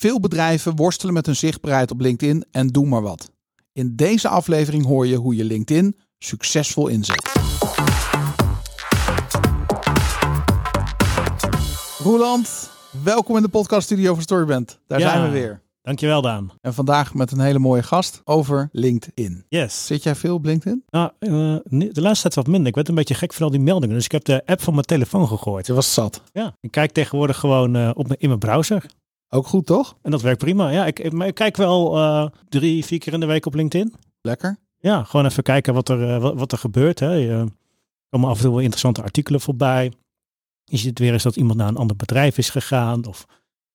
Veel bedrijven worstelen met hun zichtbaarheid op LinkedIn en doen maar wat. In deze aflevering hoor je hoe je LinkedIn succesvol inzet. Roeland, welkom in de podcaststudio van Storyband. Daar Ja. zijn we weer. Dankjewel, Daan. En vandaag met een hele mooie gast over LinkedIn. Yes. Zit jij veel op LinkedIn? Nou, eh, de laatste tijd wat minder. Ik werd een beetje gek van al die meldingen. Dus ik heb de app van mijn telefoon gegooid. Je was zat. Ja. Ik kijk tegenwoordig gewoon eh, op mijn, in mijn browser. Ook goed, toch? En dat werkt prima. Ja, ik, ik, kijk wel eh, drie, vier keer in de week op LinkedIn. Lekker. Ja, gewoon even kijken wat er, eh, wat, wat er gebeurt. Hè. Je, er komen af en toe wel interessante artikelen voorbij. Je ziet weer eens dat iemand naar een ander bedrijf is gegaan. Of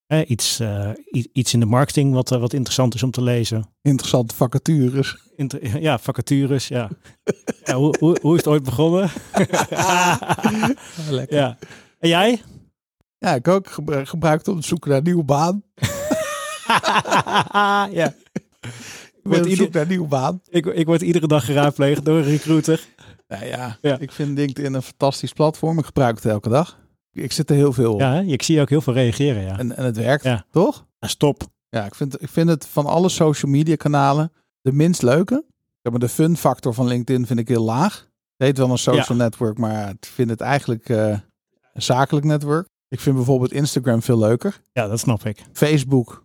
hè, iets, eh, iets in de marketing wat, wat interessant is om te lezen. Interessante vacatures. Inter- ja, vacatures, ja. ja hoe, hoe, hoe is het ooit begonnen? Lekker. ja. En jij? Ja, ik ook gebru- gebruikt om te zoeken naar een nieuwe baan. ja. Ik ieder- zoek naar een nieuwe baan. Ik, ik word iedere dag geraadpleegd door een recruiter. Nou ja, Ja. ik vind LinkedIn een fantastisch platform. Ik gebruik het elke dag. Ik zit er heel veel op. Ja, ik zie ook heel veel reageren, ja. En, en het werkt, Ja. toch? Ja, stop. Ja, ik vind, ik vind het van alle social media kanalen de minst leuke. Zeg maar, de fun factor van LinkedIn vind ik heel laag. Het heet wel een social network, maar ik vind het eigenlijk eh, een zakelijk netwerk. Ik vind bijvoorbeeld Instagram veel leuker. Ja, dat snap ik. Facebook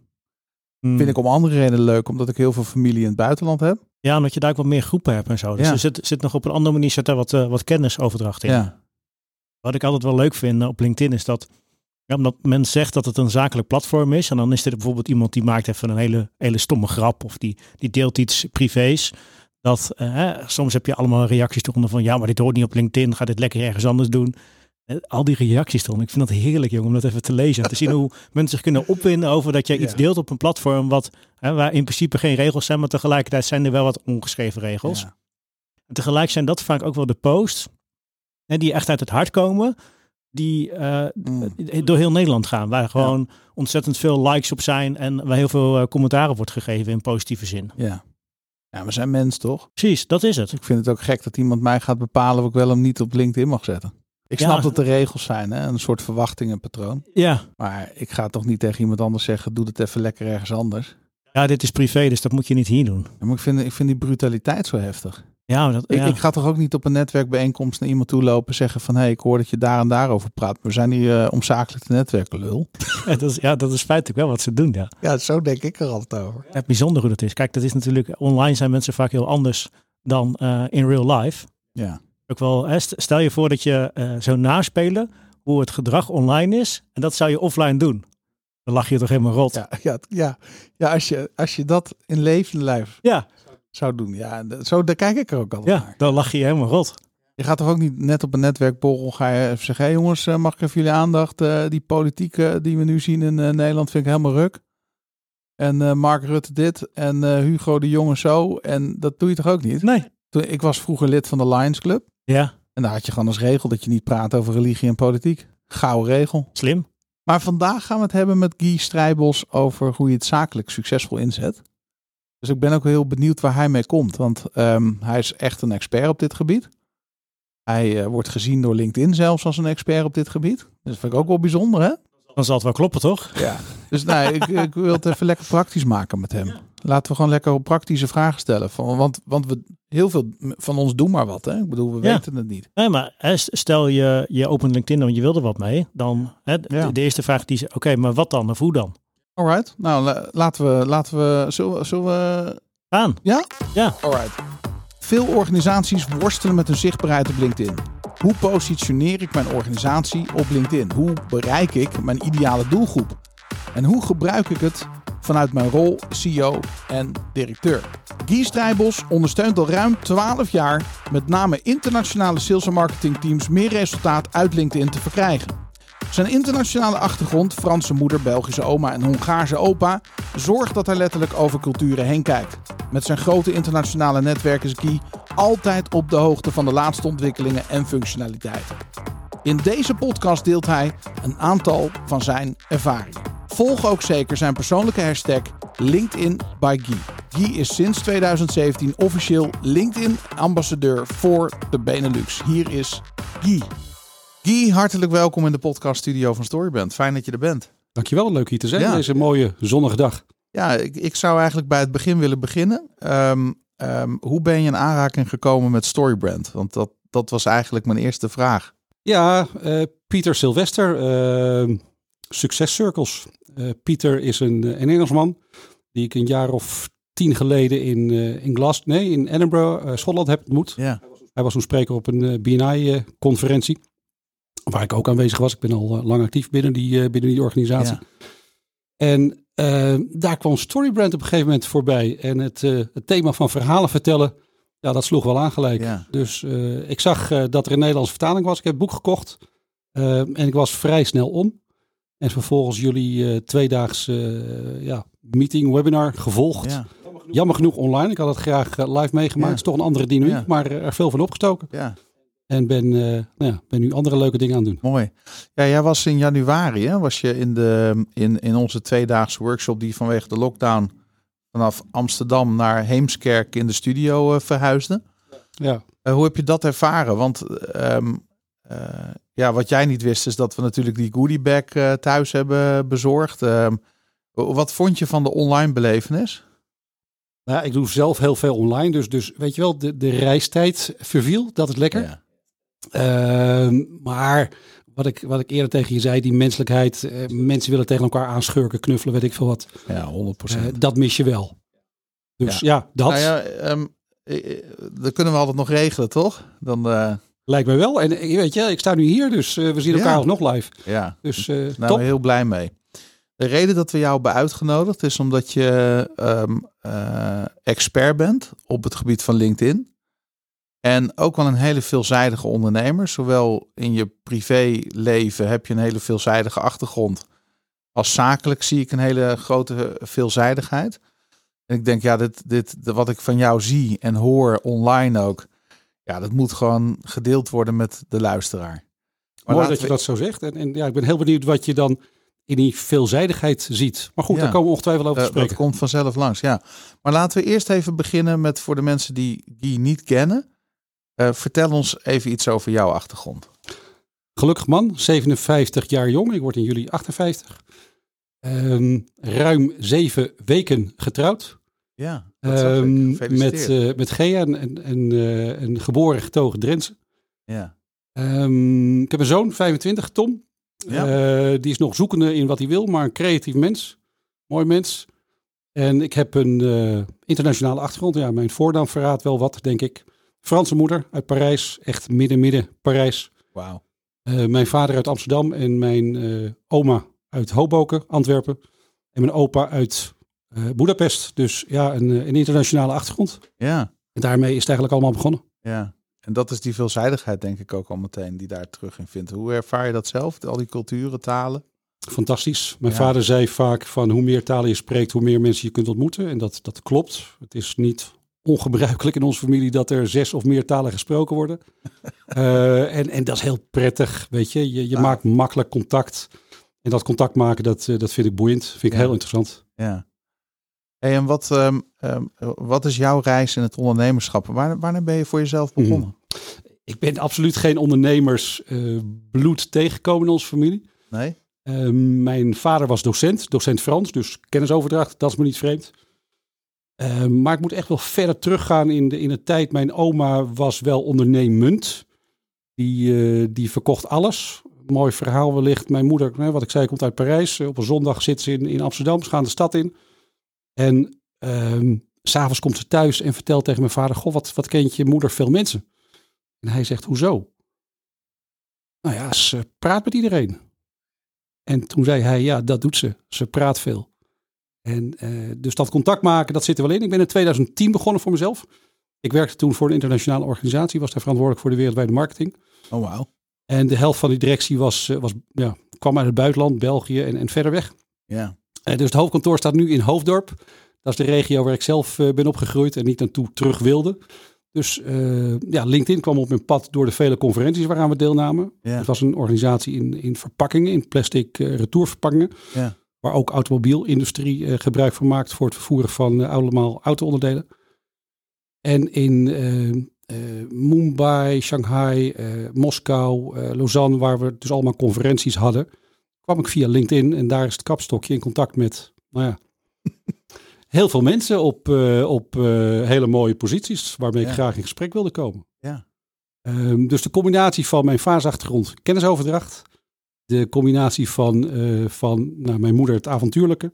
Hmm. vind ik om andere redenen leuk, omdat ik heel veel familie in het buitenland heb. Ja, omdat je daar ook wat meer groepen hebt en zo. Dus Ja. er zit, zit nog op een andere manier zit daar wat, eh, wat kennisoverdracht in. Ja, Wat ik altijd wel leuk vind eh, op LinkedIn is dat, ja, omdat men zegt dat het een zakelijk platform is. En dan is er bijvoorbeeld iemand die maakt even een hele, hele stomme grap of die, die deelt iets privés. Dat eh, hè, soms heb je allemaal reacties eronder van ja, maar dit hoort niet op LinkedIn. Ga dit lekker ergens anders doen. Al die reacties eronder. Ik vind dat heerlijk, jongen, om dat even te lezen. En te zien hoe mensen zich kunnen opwinden over dat jij iets deelt op een platform wat, hè, waar in principe geen regels zijn, maar tegelijkertijd zijn er wel wat ongeschreven regels. ja. En tegelijk zijn dat vaak ook wel de posts hè, die echt uit het hart komen. Die eh, Mm. door heel Nederland gaan. Waar gewoon ontzettend veel likes op zijn. En waar heel veel eh, commentaar op wordt gegeven in positieve zin. ja. Ja, we zijn mens toch? Precies, dat is het. Ik vind het ook gek dat iemand mij gaat bepalen of ik wel hem niet op LinkedIn mag zetten. Ik Ja. snap dat er regels zijn, hè? een soort verwachtingenpatroon. Ja. Maar ik ga toch niet tegen iemand anders zeggen, doe het even lekker ergens anders. ja, dit is privé, dus dat moet je niet hier doen. Ja, maar ik vind, ik vind die brutaliteit zo heftig. Ja, dat, Ik, ja. ik ga toch ook niet op een netwerkbijeenkomst naar iemand toe lopen en zeggen van... hé, hey, ik hoor dat je daar en daarover praat. We zijn hier eh, om zakelijk te netwerken, lul. Ja, dat is, ja, dat is feitelijk wel wat ze doen, ja. Ja, zo denk ik er altijd over. Het bijzonder hoe dat is. Kijk, dat is natuurlijk... Online zijn mensen vaak heel anders dan eh, in real life. Ja, Ook wel, hè, stel je voor dat je eh zou naspelen hoe het gedrag online is. En dat zou je offline doen. Dan lach je toch helemaal rot. ja, ja, ja. ja als, je, als je dat in levende lijf ja. zou doen. Ja, zo, daar kijk ik er ook altijd Ja, naar. dan lach je helemaal rot. Je gaat toch ook niet net op een netwerkborrel ga je even zeggen... hé hey jongens, eh, mag ik even jullie aandacht? Eh, die politiek die we nu zien in Nederland vind ik helemaal ruk. En Mark Rutte dit en Hugo de Jonge zo. En dat doe je toch ook niet? Nee. Toen, ik was vroeger lid van de Lions Club. Ja, En daar had je gewoon als regel dat je niet praat over religie en politiek. Gouden regel. slim. Maar vandaag gaan we het hebben met Guy Strijbos over hoe je het zakelijk succesvol inzet. Dus ik ben ook heel benieuwd waar hij mee komt. Want ehm, hij is echt een expert op dit gebied. Hij eh, wordt gezien door LinkedIn zelfs als een expert op dit gebied. Dus dat vind ik ook wel bijzonder, hè? Dan zal het wel kloppen, toch? Ja. Dus nee, ik, ik wil het even lekker praktisch maken met hem. Laten we gewoon lekker op praktische vragen stellen. Van, want, want we, heel veel van ons doen maar wat, hè? Ik bedoel, we Ja. weten het niet. Nee, maar stel je, je opent LinkedIn en je wil er wat mee. Dan, hè, de, Ja. de eerste vraag die is, oké, maar wat dan? Of hoe dan? Alright. Nou, la- laten we, laten we, zullen, zullen we Aan. Ja? Ja. Alright. Veel organisaties worstelen met hun zichtbaarheid op LinkedIn. Hoe positioneer ik mijn organisatie op LinkedIn? Hoe bereik ik mijn ideale doelgroep? En hoe gebruik ik het vanuit mijn rol CEO en directeur? Guy Strijbos ondersteunt al ruim 12 jaar met name internationale sales en marketingteams meer resultaat uit LinkedIn te verkrijgen. Zijn internationale achtergrond, Franse moeder, Belgische oma en Hongaarse opa, zorgt dat hij letterlijk over culturen heen kijkt. Met zijn grote internationale netwerk is Guy altijd op de hoogte van de laatste ontwikkelingen en functionaliteiten. In deze podcast deelt hij een aantal van zijn ervaringen. Volg ook zeker zijn persoonlijke hashtag LinkedIn by Guy. Guy is sinds 2017 officieel LinkedIn-ambassadeur voor de Benelux. Hier is Guy. Guy, hartelijk welkom in de podcaststudio van Storyband. Fijn dat je er bent. Dankjewel, leuk hier te zijn Ja. deze mooie zonnige dag. Ja, ik, ik zou eigenlijk bij het begin willen beginnen. Ehm, ehm, hoe ben je in aanraking gekomen met Storybrand? Want dat, dat was eigenlijk mijn eerste vraag. Ja, eh, Pieter Sylvester, eh, Success Circles. Eh, Pieter is een, een Engelsman die ik een jaar of tien geleden in, in Glas, nee, in Edinburgh, Schotland heb ontmoet. Ja, Hij was toen spreker op een BNI-conferentie, waar ik ook aanwezig was. Ik ben al lang actief binnen die, binnen die organisatie. Ja. En daar kwam Storybrand op een gegeven moment voorbij. En het, het thema van verhalen vertellen, ja, dat sloeg wel aan gelijk. ja. Dus eh, ik zag eh, dat er een Nederlandse vertaling was. Ik heb het boek gekocht eh, en ik was vrij snel om. En vervolgens jullie tweedaags eh, ja, meeting, webinar gevolgd. ja, Jammer genoeg online. Ik had het graag live meegemaakt. Het is toch een andere dynamiek, maar er veel van opgestoken. ja. En ben, nou ja, ben nu andere leuke dingen aan het doen. Mooi. Ja, jij was in januari, hè? was je in, de, in, in onze tweedaagse workshop die vanwege de lockdown vanaf Amsterdam naar Heemskerk in de studio eh, verhuisde. Ja. Eh, hoe heb je dat ervaren? Want ehm, eh, ja, wat jij niet wist is dat we natuurlijk die goodiebag eh thuis hebben bezorgd. Ehm, wat vond je van de online belevenis? Nou ja, ik doe zelf heel veel online. Dus, dus weet je wel, de, de reistijd verviel. Dat is lekker. Ja. Ehm, maar wat ik, wat ik eerder tegen je zei, die menselijkheid. eh, mensen willen tegen elkaar aanschurken, knuffelen, weet ik veel wat. ja, 100% Eh, dat mis je wel. Dus ja, dat Nou ja, dat kunnen we altijd nog regelen, toch? Dan, eh, lijkt mij wel. En weet je, ik sta nu hier, dus we zien elkaar Ja. alsnog live. ja, Dus eh Nou, top. heel blij mee. De reden dat we jou hebben uitgenodigd is omdat je ehm, eh, expert bent op het gebied van LinkedIn. En ook wel een hele veelzijdige ondernemer. Zowel in je privéleven heb je een hele veelzijdige achtergrond. Als zakelijk zie ik een hele grote veelzijdigheid. En ik denk, ja, dit, dit, wat ik van jou zie en hoor online ook. Ja, dat moet gewoon gedeeld worden met de luisteraar. Maar Mooi dat je dat zo zegt. En, en ja, ik ben heel benieuwd wat je dan in die veelzijdigheid ziet. Maar goed, Ja. daar komen we ongetwijfeld over te Eh, dat spreken. komt vanzelf langs, ja. Maar laten we eerst even beginnen met voor de mensen die die niet kennen. Eh, vertel ons even iets over jouw achtergrond. Gelukkig man, 57 jaar jong. Ik word in juli 58. Ehm, ruim zeven weken getrouwd. Ja, Ehm, met, eh, met Gea en, eh, een geboren getogen Drentse. ja. Ehm, ik heb een zoon, 25, Tom. Ja. Die is nog zoekende in wat hij wil, maar een creatief mens. Mooi mens. En ik heb een internationale achtergrond. Ja, mijn voornaam verraadt wel wat, denk ik. Franse moeder uit Parijs, echt midden-midden Parijs. Wauw. Eh, mijn vader uit Amsterdam en mijn eh, oma uit Hoboken, Antwerpen. En mijn opa uit eh Budapest. Dus ja, een, een internationale achtergrond. Ja, En daarmee is het eigenlijk allemaal begonnen. ja. En dat is die veelzijdigheid denk ik ook al meteen die daar terug in vindt. Hoe ervaar je dat zelf? Al die culturen, talen? Fantastisch. Mijn Ja. vader zei vaak van hoe meer talen je spreekt, hoe meer mensen je kunt ontmoeten. En dat, dat klopt. Het is niet ongebruikelijk in onze familie dat er zes of meer talen gesproken worden. Eh, en, en dat is heel prettig, weet je. Je, je Ah. maakt makkelijk contact. En dat contact maken, dat, eh, dat vind ik boeiend. Vind ik Ja. heel interessant. Ja. Hey, en wat, ehm, ehm, wat is jouw reis in het ondernemerschap? Waar, wanneer ben je voor jezelf Mhm. begonnen? Ik ben absoluut geen ondernemersbloed tegengekomen in onze familie. Nee? Eh, mijn vader was docent, docent Frans, dus kennisoverdracht, dat is me niet vreemd. Eh, maar ik moet echt wel verder teruggaan in de, in de tijd. Mijn oma was wel ondernemend. Die, eh, die verkocht alles. Mooi verhaal wellicht. Mijn moeder, hè, wat ik zei, komt uit Parijs. Op een zondag zit ze in, in Amsterdam, ze gaan de stad in. En ehm, s s'avonds komt ze thuis en vertelt tegen mijn vader... Goh, wat, wat kent je moeder veel mensen? En hij zegt, hoezo? Nou ja, ze praat met iedereen. En toen zei hij, ja, dat doet ze. Ze praat veel. En eh, dus dat contact maken, dat zit er wel in. Ik ben in 2010 begonnen voor mezelf. Ik werkte toen voor een internationale organisatie, was daar verantwoordelijk voor de wereldwijde marketing. Oh, wauw. En de helft van die directie was, eh, was, ja, kwam uit het buitenland, België en, en verder weg. Ja. Eh, dus het hoofdkantoor staat nu in Hoofddorp. Dat is de regio waar ik zelf ben opgegroeid en niet naartoe terug wilde. Dus ja, LinkedIn kwam op mijn pad door de vele conferenties waaraan we deelnamen. Ja. Het was een organisatie in, in verpakkingen, in plastic retourverpakkingen. Ja. Waar ook automobielindustrie eh, gebruik van maakt voor het vervoeren van eh, allemaal auto-onderdelen. En in eh, Mumbai, Shanghai, Moskou, eh, Lausanne, waar we dus allemaal conferenties hadden. kwam ik via LinkedIn en daar is het kapstokje in contact met, nou ja, heel veel mensen op, op hele mooie posities waarmee Ja. ik graag in gesprek wilde komen. Ja. Ehm, dus de combinatie van mijn faseachtergrond, kennisoverdracht, de combinatie van, eh, van nou, mijn moeder het avontuurlijke,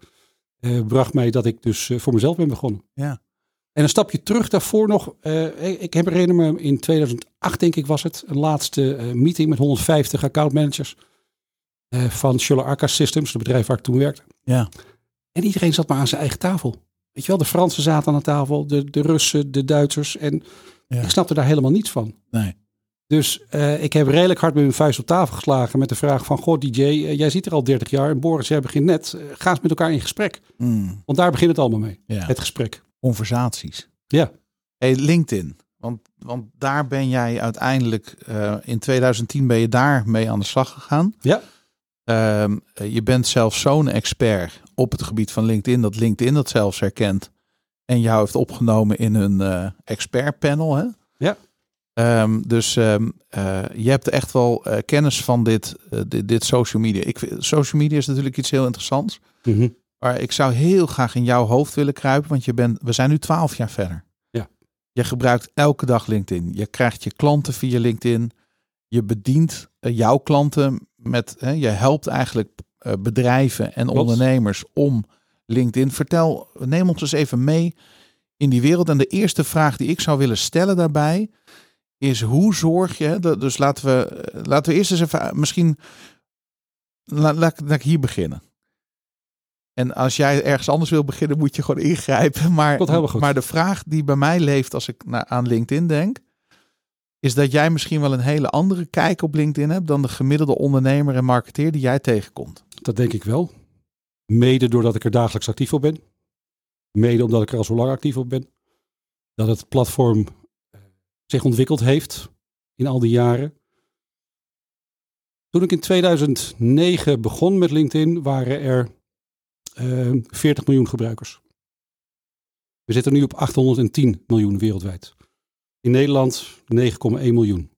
eh, bracht mij dat ik dus eh, voor mezelf ben begonnen. Ja. En een stapje terug daarvoor nog, ik heb herinner me in 2008 denk ik was het, een laatste meeting met 150 accountmanagers van Schuller Arca Systems, het bedrijf waar ik toen werkte. Ja. En iedereen zat maar aan zijn eigen tafel. Weet je wel, de Fransen zaten aan de tafel, de, de Russen, de Duitsers. En Ja. ik snapte daar helemaal niets van. Nee. Dus eh, ik heb redelijk hard met mijn vuist op tafel geslagen met de vraag van... Goh DJ, eh, jij zit er al 30 jaar en Boris, jij begint net. Eh, ga eens met elkaar in gesprek. Hmm. Want daar begint het allemaal mee, Ja. het gesprek. Conversaties. Ja, Hey, LinkedIn. Want, want daar ben jij uiteindelijk, in 2010 ben je daar mee aan de slag gegaan. ja, Ehm, eh, je bent zelfs zo'n expert op het gebied van LinkedIn, dat LinkedIn dat zelfs herkent. En jou heeft opgenomen in hun expertpanel. Hè? Ja. Ehm, dus eh, je hebt echt wel eh, kennis van dit, eh, dit, dit social media. Ik vind, social media is natuurlijk iets heel interessants. Mhm. Maar ik zou heel graag in jouw hoofd willen kruipen, want je bent, we zijn nu twaalf jaar verder. Ja. Je gebruikt elke dag LinkedIn. Je krijgt je klanten via LinkedIn. Je bedient jouw klanten met, hè, je helpt eigenlijk bedrijven en Klopt. ondernemers om LinkedIn. Vertel, neem ons eens even mee in die wereld. En de eerste vraag die ik zou willen stellen daarbij is hoe zorg je, dus laten we, eh, laten we eerst eens even, eh, misschien, la- laat, laat ik hier beginnen. En als jij ergens anders wil beginnen, moet je gewoon ingrijpen. Maar, maar de vraag die bij mij leeft als ik naar, aan LinkedIn denk, is dat jij misschien wel een hele andere kijk op LinkedIn hebt dan de gemiddelde ondernemer en marketeer die jij tegenkomt. dat denk ik wel. Mede doordat ik er dagelijks actief op ben. Mede omdat ik er al zo lang actief op ben. Dat het platform zich ontwikkeld heeft in al die jaren. Toen ik in 2009 begon met LinkedIn, waren er eh 40 miljoen gebruikers. We zitten nu op 810 miljoen wereldwijd. In Nederland 9,1 miljoen.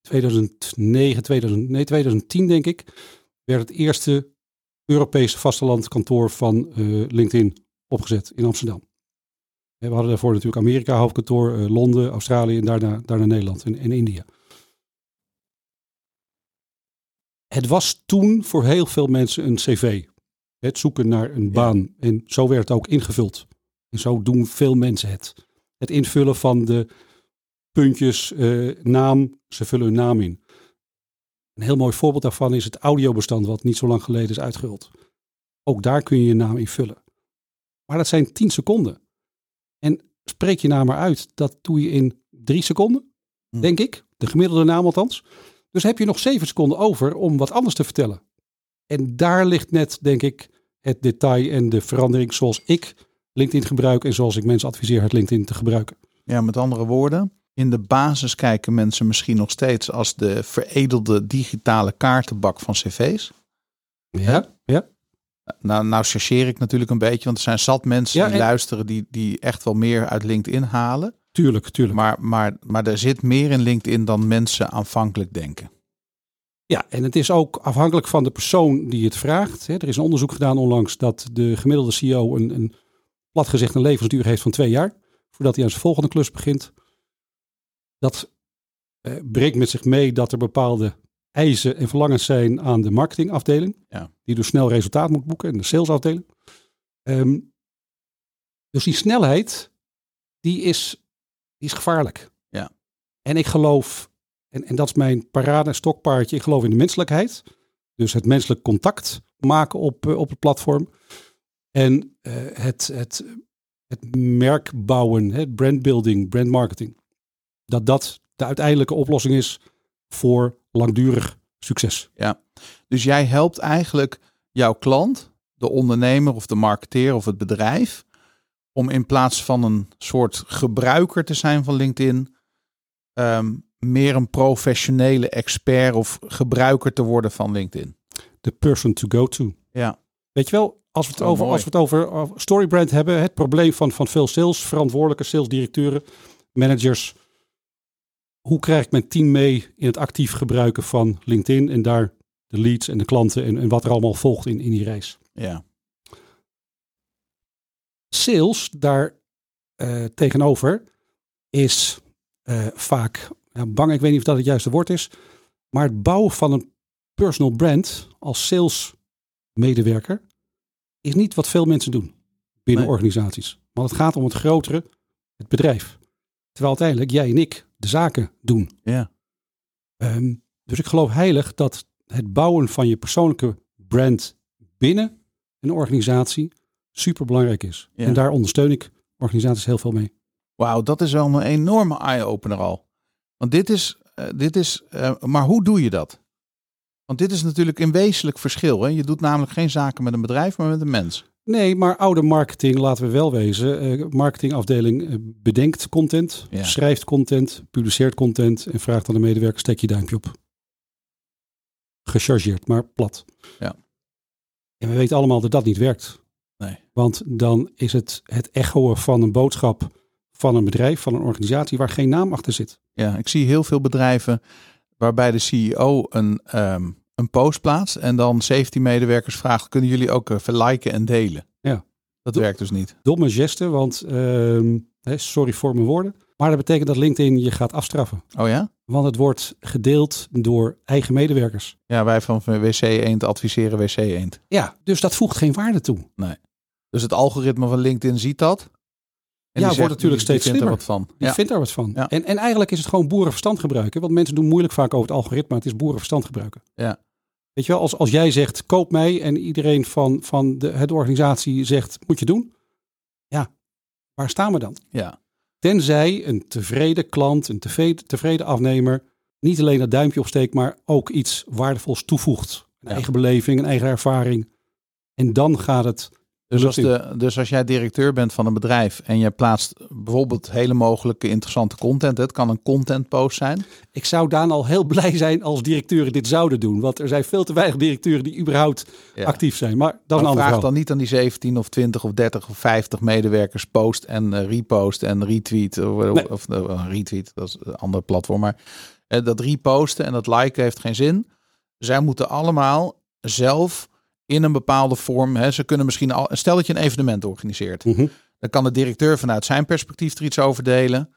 2009, 2000, nee, 2010 denk ik, werd het eerste Europese vastelandkantoor van eh, LinkedIn opgezet in Amsterdam. We hadden daarvoor natuurlijk Amerika hoofdkantoor, eh, Londen, Australië en daarna, daarna Nederland en, en India. Het was toen voor heel veel mensen een cv. Het zoeken naar een baan. En zo werd het ook ingevuld. En zo doen veel mensen het. Het invullen van de puntjes, eh, naam, ze vullen hun naam in. Een heel mooi voorbeeld daarvan is het audiobestand wat niet zo lang geleden is uitgerold. Ook daar kun je je naam invullen. Maar dat zijn 10 seconden. En spreek je naam maar uit, dat doe je in drie seconden, Hm. denk ik. De gemiddelde naam althans. Dus heb je nog zeven seconden over om wat anders te vertellen. En daar ligt net, denk ik, het detail en de verandering zoals ik LinkedIn gebruik en zoals ik mensen adviseer het LinkedIn te gebruiken. Ja, met andere woorden, in de basis kijken mensen misschien nog steeds als de veredelde digitale kaartenbak van cv's. Ja, ja. Nou, nou chargeer ik natuurlijk een beetje, want er zijn zat mensen Ja, die en- luisteren die, die echt wel meer uit LinkedIn halen. tuurlijk, tuurlijk. Maar, maar, maar er zit meer in LinkedIn dan mensen aanvankelijk denken. Ja, en het is ook afhankelijk van de persoon die het vraagt. Er is een onderzoek gedaan onlangs dat de gemiddelde CEO een, een plat gezegd een levensduur heeft van twee jaar. Voordat hij aan zijn volgende klus begint. Dat eh, brengt met zich mee dat er bepaalde eisen en verlangens zijn aan de marketingafdeling. Ja. Die dus snel resultaat moet boeken. En de salesafdeling. Ehm, dus die snelheid, die is, die is gevaarlijk. Ja. En ik geloof en, en dat is mijn parade stokpaardje. Ik geloof in de menselijkheid. Dus het menselijk contact maken op, eh, op het platform. En eh, het, het, het merk bouwen, het brandbuilding, brandmarketing. Dat dat de uiteindelijke oplossing is voor langdurig succes. Dus jij helpt eigenlijk jouw klant, de ondernemer of de marketeer of het bedrijf, om in plaats van een soort gebruiker te zijn van LinkedIn, ehm, meer een professionele expert of gebruiker te worden van LinkedIn. The person to go to. Ja, Weet je wel, als we het Oh, over, mooi. als we het over, over storybrand hebben, het probleem van, van veel sales, verantwoordelijke salesdirecteuren, managers. Hoe krijg ik mijn team mee in het actief gebruiken van LinkedIn en daar de leads en de klanten en, en wat er allemaal volgt in, in die reis. Ja. Sales daar eh, tegenover is eh, vaak ja, bang. Ik weet niet of dat het juiste woord is. Maar het bouwen van een personal brand als sales medewerker is niet wat veel mensen doen binnen Nee. organisaties. Want het gaat om het grotere, het bedrijf. Terwijl uiteindelijk jij en ik de zaken doen. Ja. Ehm, dus ik geloof heilig dat het bouwen van je persoonlijke brand binnen een organisatie super belangrijk is. Ja. En daar ondersteun ik organisaties heel veel mee. Wauw, dat is wel een enorme eye-opener al. Want dit is, eh, dit is eh, maar hoe doe je dat? Want dit is natuurlijk een wezenlijk verschil. Hè? Je doet namelijk geen zaken met een bedrijf, maar met een mens. Nee, maar oude marketing, laten we wel wezen. eh, marketingafdeling eh, bedenkt content, Ja. schrijft content, publiceert content en vraagt aan de medewerker, steek je duimpje op. Gechargeerd, maar plat. Ja. En we weten allemaal dat dat niet werkt. Nee. Want dan is het het echoen van een boodschap van een bedrijf, van een organisatie waar geen naam achter zit. Ja, ik zie heel veel bedrijven waarbij de CEO een, ehm, een post plaatst en dan 17 medewerkers vraagt: kunnen jullie ook even liken en delen? Ja. Dat Do- werkt dus niet. Domme geste, want ehm, sorry voor mijn woorden. Maar dat betekent dat LinkedIn je gaat afstraffen. Oh ja? Want het wordt gedeeld door eigen medewerkers. Ja, wij van WC Eend adviseren WC Eend. Ja, dus dat voegt geen waarde toe. Dus het algoritme van LinkedIn ziet dat. En Ja, die wordt natuurlijk die- die steeds vindt er wat van. Ja. vindt daar wat van. Ja. En, en eigenlijk is het gewoon boerenverstand gebruiken. Want mensen doen moeilijk vaak over het algoritme. Het is boerenverstand gebruiken. Ja. Weet je wel, als, als jij zegt koop mij en iedereen van, van de, het organisatie zegt moet je doen. Ja, waar staan we dan? ja. Tenzij een tevreden klant, een tevreden, tevreden afnemer niet alleen dat duimpje opsteekt, maar ook iets waardevols toevoegt. Een Ja. eigen beleving, een eigen ervaring. En dan gaat het. Dus als, de, dus als jij directeur bent van een bedrijf en je plaatst bijvoorbeeld hele mogelijke interessante content. Het kan een content post zijn. Ik zou Daan al heel blij zijn als directeuren dit zouden doen. Want er zijn veel te weinig directeuren die überhaupt Ja. actief zijn. Maar dat is een vraag dan niet aan die 17 of 20 of 30 of 50 medewerkers post en eh, repost en retweet. Of, Nee. of eh, retweet, dat is een ander platform. Maar eh, dat reposten en dat liken heeft geen zin. Zij moeten allemaal zelf in een bepaalde vorm. Hè, ze kunnen misschien al. Stel dat je een evenement organiseert. Mhm. Dan kan de directeur vanuit zijn perspectief er iets over delen.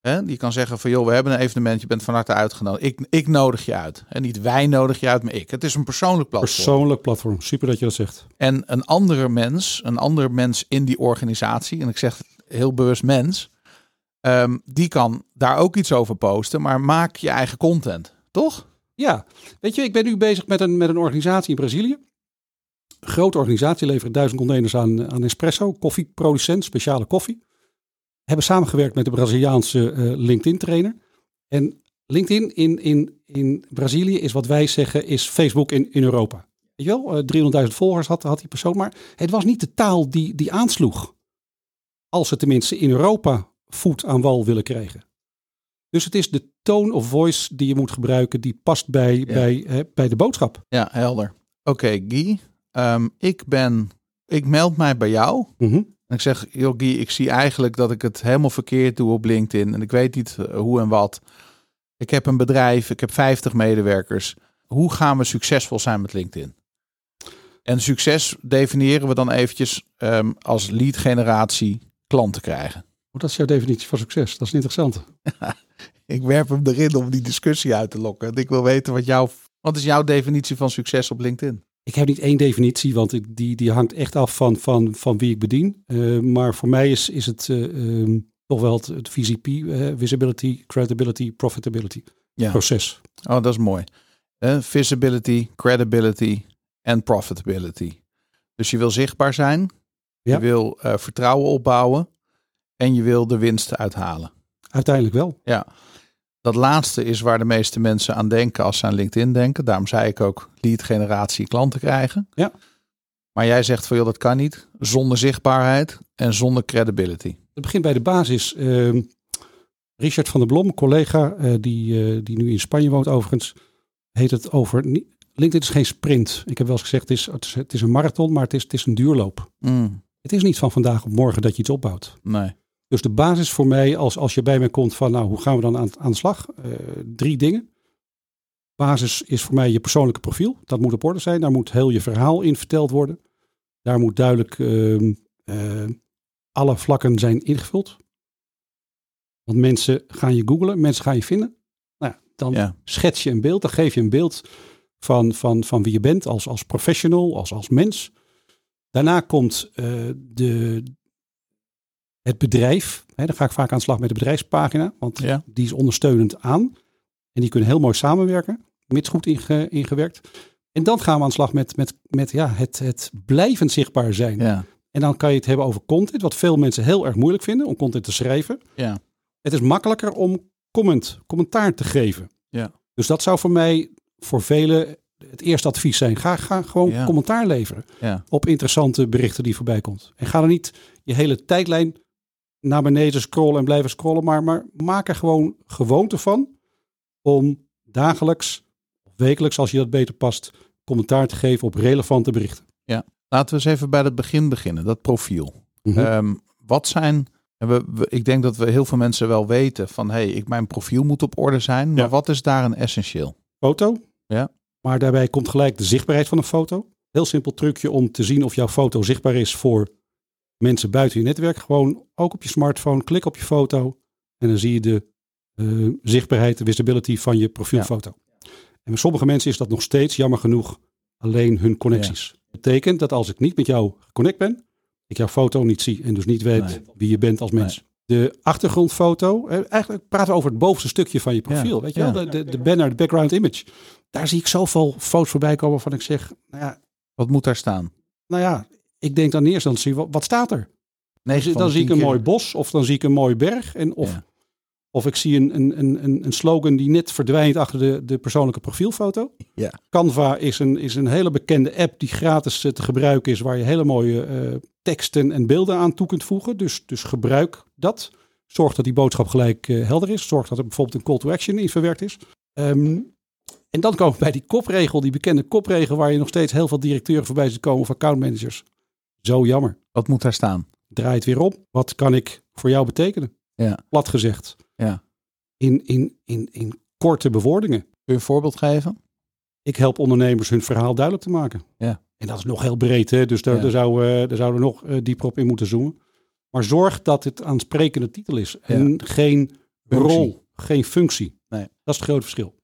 Hè, die kan zeggen van joh, we hebben een evenement, je bent van harte uitgenodigd. Ik, ik nodig je uit. En niet wij nodig je uit, maar ik. Het is een persoonlijk platform. Persoonlijk platform. Super dat je dat zegt. En een andere mens, een ander mens in die organisatie, en ik zeg heel bewust mens, ehm, die kan daar ook iets over posten, maar maak je eigen content, toch? Ja, weet je, ik ben nu bezig met een, met een organisatie in Brazilië. Grote organisatie, levert duizend containers aan, aan Espresso, koffieproducent, speciale koffie. Hebben samengewerkt met de Braziliaanse eh, LinkedIn-trainer. En LinkedIn in, in, in Brazilië is wat wij zeggen, is Facebook in, in Europa. Weet je wel, eh, 300.000 volgers had, had die persoon, maar het was niet de taal die, die aansloeg. Als ze tenminste in Europa voet aan wal willen krijgen. Dus het is de tone of voice die je moet gebruiken, die past bij, bij, eh, bij de boodschap. Ja, helder. Oké, Guy, ehm, ik ben, ik meld mij bij jou. Mhm. En ik zeg, Guy, ik zie eigenlijk dat ik het helemaal verkeerd doe op LinkedIn. En ik weet niet eh, hoe en wat. Ik heb een bedrijf, ik heb 50 medewerkers. Hoe gaan we succesvol zijn met LinkedIn? En succes definiëren we dan eventjes ehm, als lead generatie klanten krijgen. Dat is jouw definitie van succes. Dat is interessant. Ik werp hem erin om die discussie uit te lokken. En ik wil weten wat jouw, wat is jouw definitie van succes op LinkedIn? Ik heb niet één definitie, want ik, die, die hangt echt af van, van, van wie ik bedien. Eh, maar voor mij is, is het ehm, toch wel het, het VCP, eh, visibility, credibility, profitability Ja. proces. Oh, dat is mooi. Visibility, credibility en profitability. Dus je wil zichtbaar zijn. Ja. Je wil vertrouwen opbouwen. En je wil de winst uithalen. Uiteindelijk wel. Ja. Dat laatste is waar de meeste mensen aan denken als ze aan LinkedIn denken. Daarom zei ik ook lead generatie klanten krijgen. Ja. Maar jij zegt van joh, dat kan niet. Zonder zichtbaarheid en zonder credibility. Het begint bij de basis. Ehm, Richard van der Blom, collega eh, die, eh, die nu in Spanje woont overigens, heet het over. LinkedIn is geen sprint. Ik heb wel eens gezegd, het is, het is, het is een marathon, maar het is, het is een duurloop. Mm, Het is niet van vandaag op morgen dat je iets opbouwt. nee. Dus de basis voor mij, als, als je bij mij komt van, nou, hoe gaan we dan aan, aan de slag? Eh, drie dingen. basis is voor mij je persoonlijke profiel. Dat moet op orde zijn. Daar moet heel je verhaal in verteld worden. Daar moet duidelijk ehm, eh, alle vlakken zijn ingevuld. Want mensen gaan je googlen, mensen gaan je vinden. Nou, ja, dan Ja. schets je een beeld, dan geef je een beeld van, van, van wie je bent als, als professional, als, als mens. Daarna komt eh, de, het bedrijf. Hè, dan ga ik vaak aan de slag met de bedrijfspagina, want Ja. die is ondersteunend aan. En die kunnen heel mooi samenwerken, mits goed inge, ingewerkt. En dan gaan we aan de slag met, met, met ja, het, het blijvend zichtbaar zijn. Ja. En dan kan je het hebben over content, wat veel mensen heel erg moeilijk vinden om content te schrijven. Ja. Het is makkelijker om comment, commentaar te geven. Ja. Dus dat zou voor mij, voor velen, het eerste advies zijn. Ga, ga gewoon Ja. commentaar leveren Ja. op interessante berichten die voorbij komt. En ga er niet je hele tijdlijn naar beneden scrollen en blijven scrollen. Maar, maar maak er gewoon gewoonte van om dagelijks of wekelijks, als je dat beter past, commentaar te geven op relevante berichten. Laten we eens even bij het begin beginnen, dat profiel. Mhm. Ehm, wat zijn. We, we- ik denk dat we heel veel mensen wel weten van hé, hey, ik mijn profiel moet op orde zijn. Maar Ja. wat is daar een essentieel? foto. Ja. Maar daarbij komt gelijk de zichtbaarheid van een foto. Heel simpel trucje om te zien of jouw foto zichtbaar is voor mensen buiten je netwerk. Gewoon ook op je smartphone, klik op je foto en dan zie je de eh, zichtbaarheid, de visibility van je profielfoto. En bij sommige mensen is dat nog steeds, jammer genoeg, alleen hun connecties. betekent dat als ik niet met jou geconnect ben, ik jouw foto niet zie en dus niet weet Nee. wie je bent als mens. De achtergrondfoto, eh, eigenlijk praten we over het bovenste stukje van je profiel. Ja. Weet je wel, de, de, de banner, de background image. Daar zie ik zoveel foto's voorbij komen waarvan ik zeg, nou ja, Wat moet daar staan? nou ja ik denk dan eerst instantie, wat, wat staat er? Negen Dan, zie ik een keer- mooi bos of dan zie ik een mooi berg. En of, Ja. of ik zie een, een, een- een, een slogan die net verdwijnt achter de, de persoonlijke profielfoto. Ja. Canva is een, is een hele bekende app die gratis eh, te gebruiken is, waar je hele mooie eh, teksten en beelden aan toe kunt voegen. Dus, dus gebruik dat. Zorg dat die boodschap gelijk eh, helder is. Zorg dat er bijvoorbeeld een call to action in verwerkt is. Ehm, en dan komen we bij die kopregel, die bekende kopregel, waar je nog steeds heel veel directeuren voorbij ziet komen of accountmanagers. Zo jammer. Wat moet daar staan? Draai het weer om. Wat kan ik voor jou betekenen? Ja. Plat gezegd. Ja. In, in, in, in korte bewoordingen. Kun je een voorbeeld geven? Ik help ondernemers hun verhaal duidelijk te maken. Ja. En dat is nog heel breed, hè? dus daar, Ja. daar, zou, daar zouden we nog eh, dieper op in moeten zoomen. Maar zorg dat het aansprekende titel is en geen Functie. rol, geen functie. Nee. Dat is het grote verschil.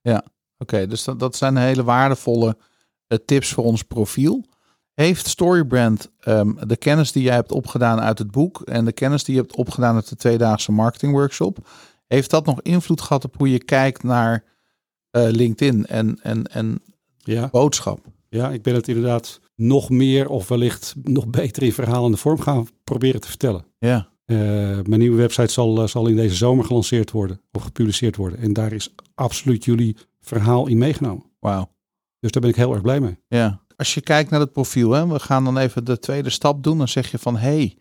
Oké, dus dat, dat zijn hele waardevolle eh, tips voor ons profiel. Heeft Storybrand ehm, de kennis die jij hebt opgedaan uit het boek en de kennis die je hebt opgedaan uit de tweedaagse marketingworkshop, heeft dat nog invloed gehad op hoe je kijkt naar eh, LinkedIn en, en, en Ja. boodschap? ja, ik ben het inderdaad nog meer of wellicht nog beter in verhalende vorm gaan proberen te vertellen. Ja, Eh, mijn nieuwe website zal, eh, zal in deze zomer gelanceerd worden of gepubliceerd worden. En daar is absoluut jullie verhaal in meegenomen. wauw. Dus daar ben ik heel erg blij mee. Ja. Als je kijkt naar het profiel, hè, we gaan dan even de tweede stap doen. Dan zeg je van, hé, hey,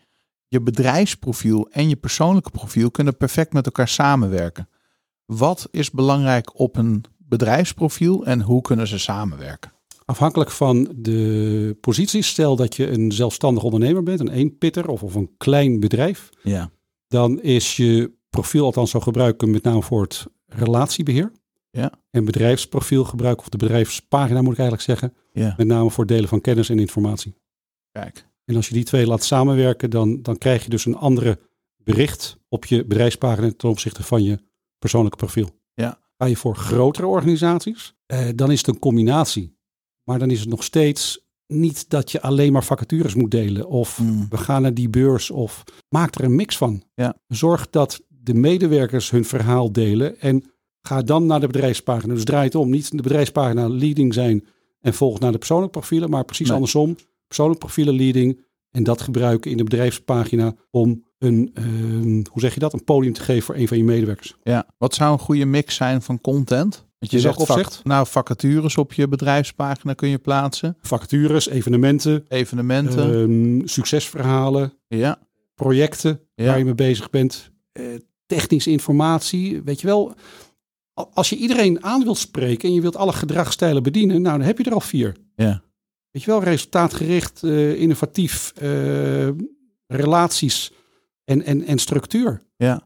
je bedrijfsprofiel en je persoonlijke profiel kunnen perfect met elkaar samenwerken. Wat is belangrijk op een bedrijfsprofiel en hoe kunnen ze samenwerken? Afhankelijk van de positie, stel dat je een zelfstandig ondernemer bent, een eenpitter of, of een klein bedrijf, Ja, dan is je profiel, althans zo gebruiken met name voor het relatiebeheer. Ja. En bedrijfsprofiel gebruiken, of de bedrijfspagina moet ik eigenlijk zeggen, ja, met name voor het delen van kennis en informatie. kijk. En als je die twee laat samenwerken, dan, dan krijg je dus een andere bericht op je bedrijfspagina ten opzichte van je persoonlijke profiel. Ja. Ga je voor grotere organisaties, eh, dan is het een combinatie. Maar dan is het nog steeds niet dat je alleen maar vacatures moet delen of Mm, we gaan naar die beurs of maak er een mix van. Ja. Zorg dat de medewerkers hun verhaal delen en ga dan naar de bedrijfspagina. Dus draai het om. Niet de bedrijfspagina leading zijn en volg naar de persoonlijke profielen, maar precies Nee. andersom. Persoonlijke profielen leading en dat gebruiken in de bedrijfspagina om een, ehm, hoe zeg je dat, een podium te geven voor een van je medewerkers. Ja, wat zou een goede mix zijn van content? Want je zegt opzicht? nou, vacatures op je bedrijfspagina kun je plaatsen, Vacatures, evenementen, evenementen. ehm, succesverhalen, ja, projecten Ja. waar je mee bezig bent, eh, technische informatie, weet je wel. Al- Als je iedereen aan wilt spreken en je wilt alle gedragsstijlen bedienen, nou dan heb je er al vier. ja, Weet je wel, resultaatgericht, eh, innovatief, eh, relaties en, en, en structuur. ja.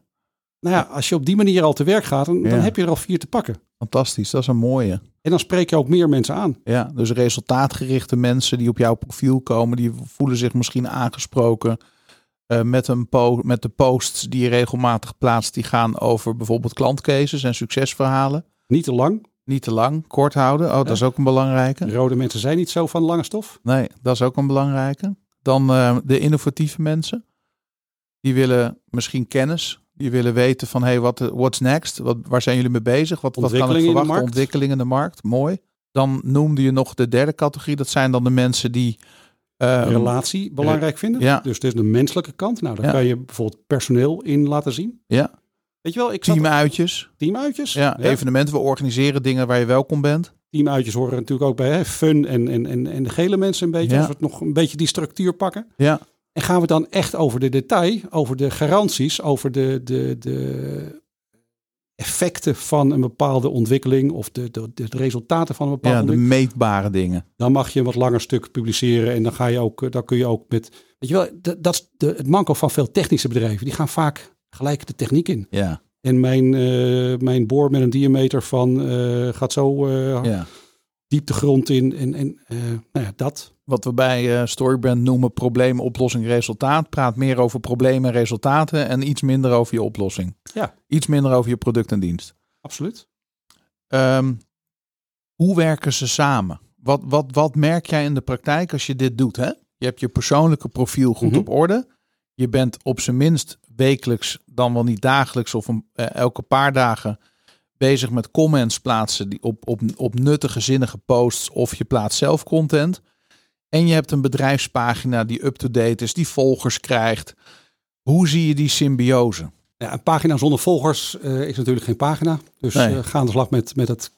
Nou ja, als je op die manier al te werk gaat, dan, dan heb je er al vier te pakken. Fantastisch, dat is een mooie. En dan spreek je ook meer mensen aan. Ja, dus resultaatgerichte mensen die op jouw profiel komen, die voelen zich misschien aangesproken uh, met, een po met de posts die je regelmatig plaatst. Die gaan over bijvoorbeeld klantcases en succesverhalen. Niet te lang. Niet te lang, kort houden. Oh, dat is ook een belangrijke. Rode mensen zijn niet zo van lange stof. Nee, dat is ook een belangrijke. Dan uh, de innovatieve mensen. Die willen misschien kennis. Die willen weten van, hey, wat what's next? Wat, waar zijn jullie mee bezig? Wat, wat kan ik verwachten? Ontwikkelingen in de markt. Mooi. Dan noemde je nog de derde categorie. Dat zijn dan de mensen die... Uh, relatie belangrijk vinden. Ja. Dus het is de menselijke kant. Nou, daar kan je bijvoorbeeld personeel in laten zien. Ja. Weet je wel, ik Teamuitjes. Teamuitjes. Ja, ja, evenementen. We organiseren dingen waar je welkom bent. Teamuitjes horen natuurlijk ook bij hè? fun en, en, en, en de gele mensen een beetje. Ja. Als we het nog een beetje die structuur pakken. Ja. En gaan we dan echt over de detail, over de garanties, over de, de, de effecten van een bepaalde ontwikkeling of de, de, de resultaten van een bepaalde ja, de meetbare dingen. Dan mag je een wat langer stuk publiceren en dan ga je ook, dan kun je ook met, weet je wel, dat, dat is de, het manco van veel technische bedrijven. Die gaan vaak gelijk de techniek in. Ja. En mijn, uh, mijn boor met een diameter van uh, gaat zo uh, ja. Diep de grond in en, en nou ja, dat wat we bij uh, Storybrand noemen probleem, oplossing, resultaat. Praat meer over problemen en resultaten en iets minder over je oplossing. Ja. Iets minder over je product en dienst. Absoluut. Um, hoe werken ze samen? Wat, wat, wat merk jij in de praktijk als je dit doet? Hè? Je hebt je persoonlijke profiel goed mm -hmm. op orde. Je bent op zijn minst wekelijks, dan wel niet dagelijks of een, uh, elke paar dagen bezig met comments plaatsen die op, op, op nuttige, zinnige posts of je plaatst zelf content. En je hebt een bedrijfspagina die up-to-date is, die volgers krijgt. Hoe zie je die symbiose? Ja, een pagina zonder volgers uh, is natuurlijk geen pagina. Dus nee. uh, ga aan de slag met, met het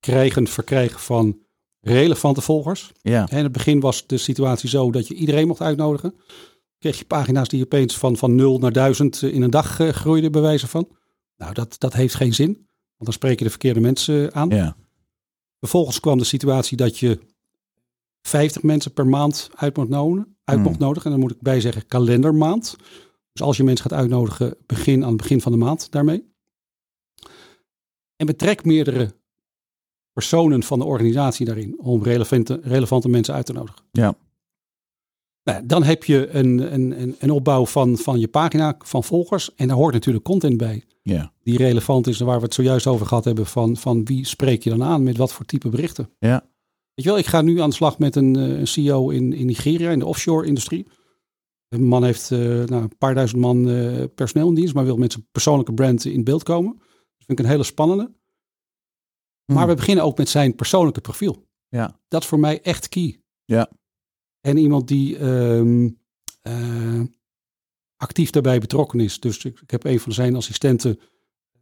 krijgen, verkrijgen van relevante volgers. Ja. En in het begin was de situatie zo dat je iedereen mocht uitnodigen. Kreeg je pagina's die opeens van, van 0 naar 1000 in een dag uh, groeiden, bij wijze van. Nou, dat, dat heeft geen zin. Want dan spreek je de verkeerde mensen aan. Ja. Vervolgens kwam de situatie dat je 50 mensen per maand uit mocht, nodigen, uit mocht Hmm. nodigen. En dan moet ik bij zeggen kalendermaand. Dus als je mensen gaat uitnodigen, begin aan het begin van de maand daarmee. En betrek meerdere personen van de organisatie daarin om relevante, relevante mensen uit te nodigen. Ja. Nou, dan heb je een, een, een, een opbouw van, van je pagina, van volgers. En daar hoort natuurlijk content bij. Ja. Die relevant is en waar we het zojuist over gehad hebben. Van, van wie spreek je dan aan met wat voor type berichten. Ja. Weet je wel, ik ga nu aan de slag met een, uh, een CEO in, in Nigeria, in de offshore-industrie. Een man heeft uh, nou, een paar duizend man uh, personeel in dienst, maar wil met zijn persoonlijke brand in beeld komen. Dat vind ik een hele spannende. Hmm. Maar we beginnen ook met zijn persoonlijke profiel. Ja. Dat is voor mij echt key. Ja. En iemand die um, actief daarbij betrokken is. Dus ik, ik, heb een van zijn assistenten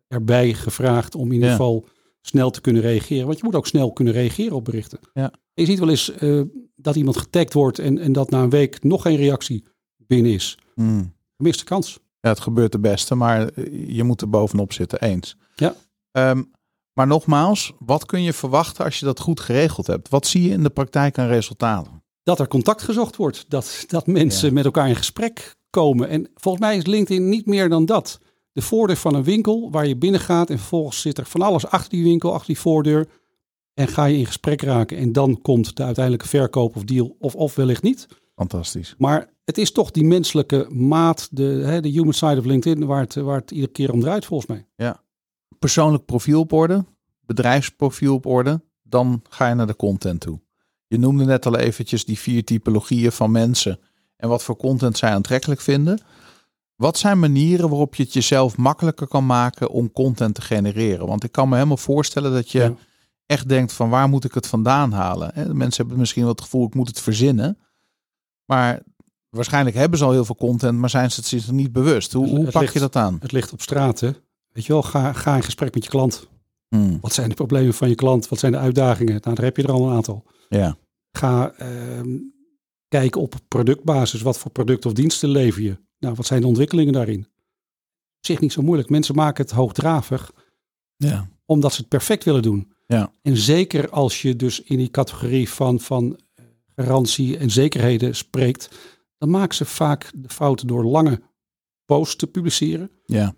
erbij gevraagd om in ieder Ja. geval snel te kunnen reageren. Want je moet ook snel kunnen reageren op berichten. Ja. Je ziet wel eens uh, dat iemand getagd wordt en, en dat na een week nog geen reactie binnen is. Hmm. Gemiste kans. Ja, het gebeurt de beste, maar eh, je moet er bovenop zitten, eens. Ja. Um, maar nogmaals, wat kun je verwachten als je dat goed geregeld hebt? Wat zie je in de praktijk aan resultaten? Dat er contact gezocht wordt. Dat, dat mensen ja. met elkaar in gesprek komen. En volgens mij is LinkedIn niet meer dan dat. De voordeur van een winkel waar je binnen gaat en vervolgens zit er van alles achter die winkel, achter die voordeur. En ga je in gesprek raken en dan komt de uiteindelijke verkoop of deal of, of wellicht niet. Fantastisch. Maar het is toch die menselijke maat, de, hè, de human side of LinkedIn, waar het, waar het iedere keer om draait volgens mij. Ja. Persoonlijk profiel op orde, bedrijfsprofiel op orde, dan ga je naar de content toe. Je noemde net al eventjes die vier typologieën van mensen en wat voor content zij aantrekkelijk vinden. Wat zijn manieren waarop je het jezelf makkelijker kan maken om content te genereren? Want ik kan me helemaal voorstellen dat je ja. echt denkt van waar moet ik het vandaan halen? Mensen hebben misschien wel het gevoel ik moet het verzinnen. Maar waarschijnlijk hebben ze al heel veel content, maar zijn ze het zich niet bewust. Hoe, hoe pak ligt, je dat aan? Het ligt op straat. Hè? Weet je wel, ga, ga in gesprek met je klant. Hmm. Wat zijn de problemen van je klant? Wat zijn de uitdagingen? Nou, daar heb je er al een aantal. Ja. Ga uh, kijken op productbasis. Wat voor product of diensten lever je? Nou, wat zijn de ontwikkelingen daarin? Op zich niet zo moeilijk. Mensen maken het hoogdravig. Ja. Omdat ze het perfect willen doen. Ja. En zeker als je dus in die categorie van, van garantie en zekerheden spreekt. Dan maken ze vaak de fout door lange posts te publiceren. Ja.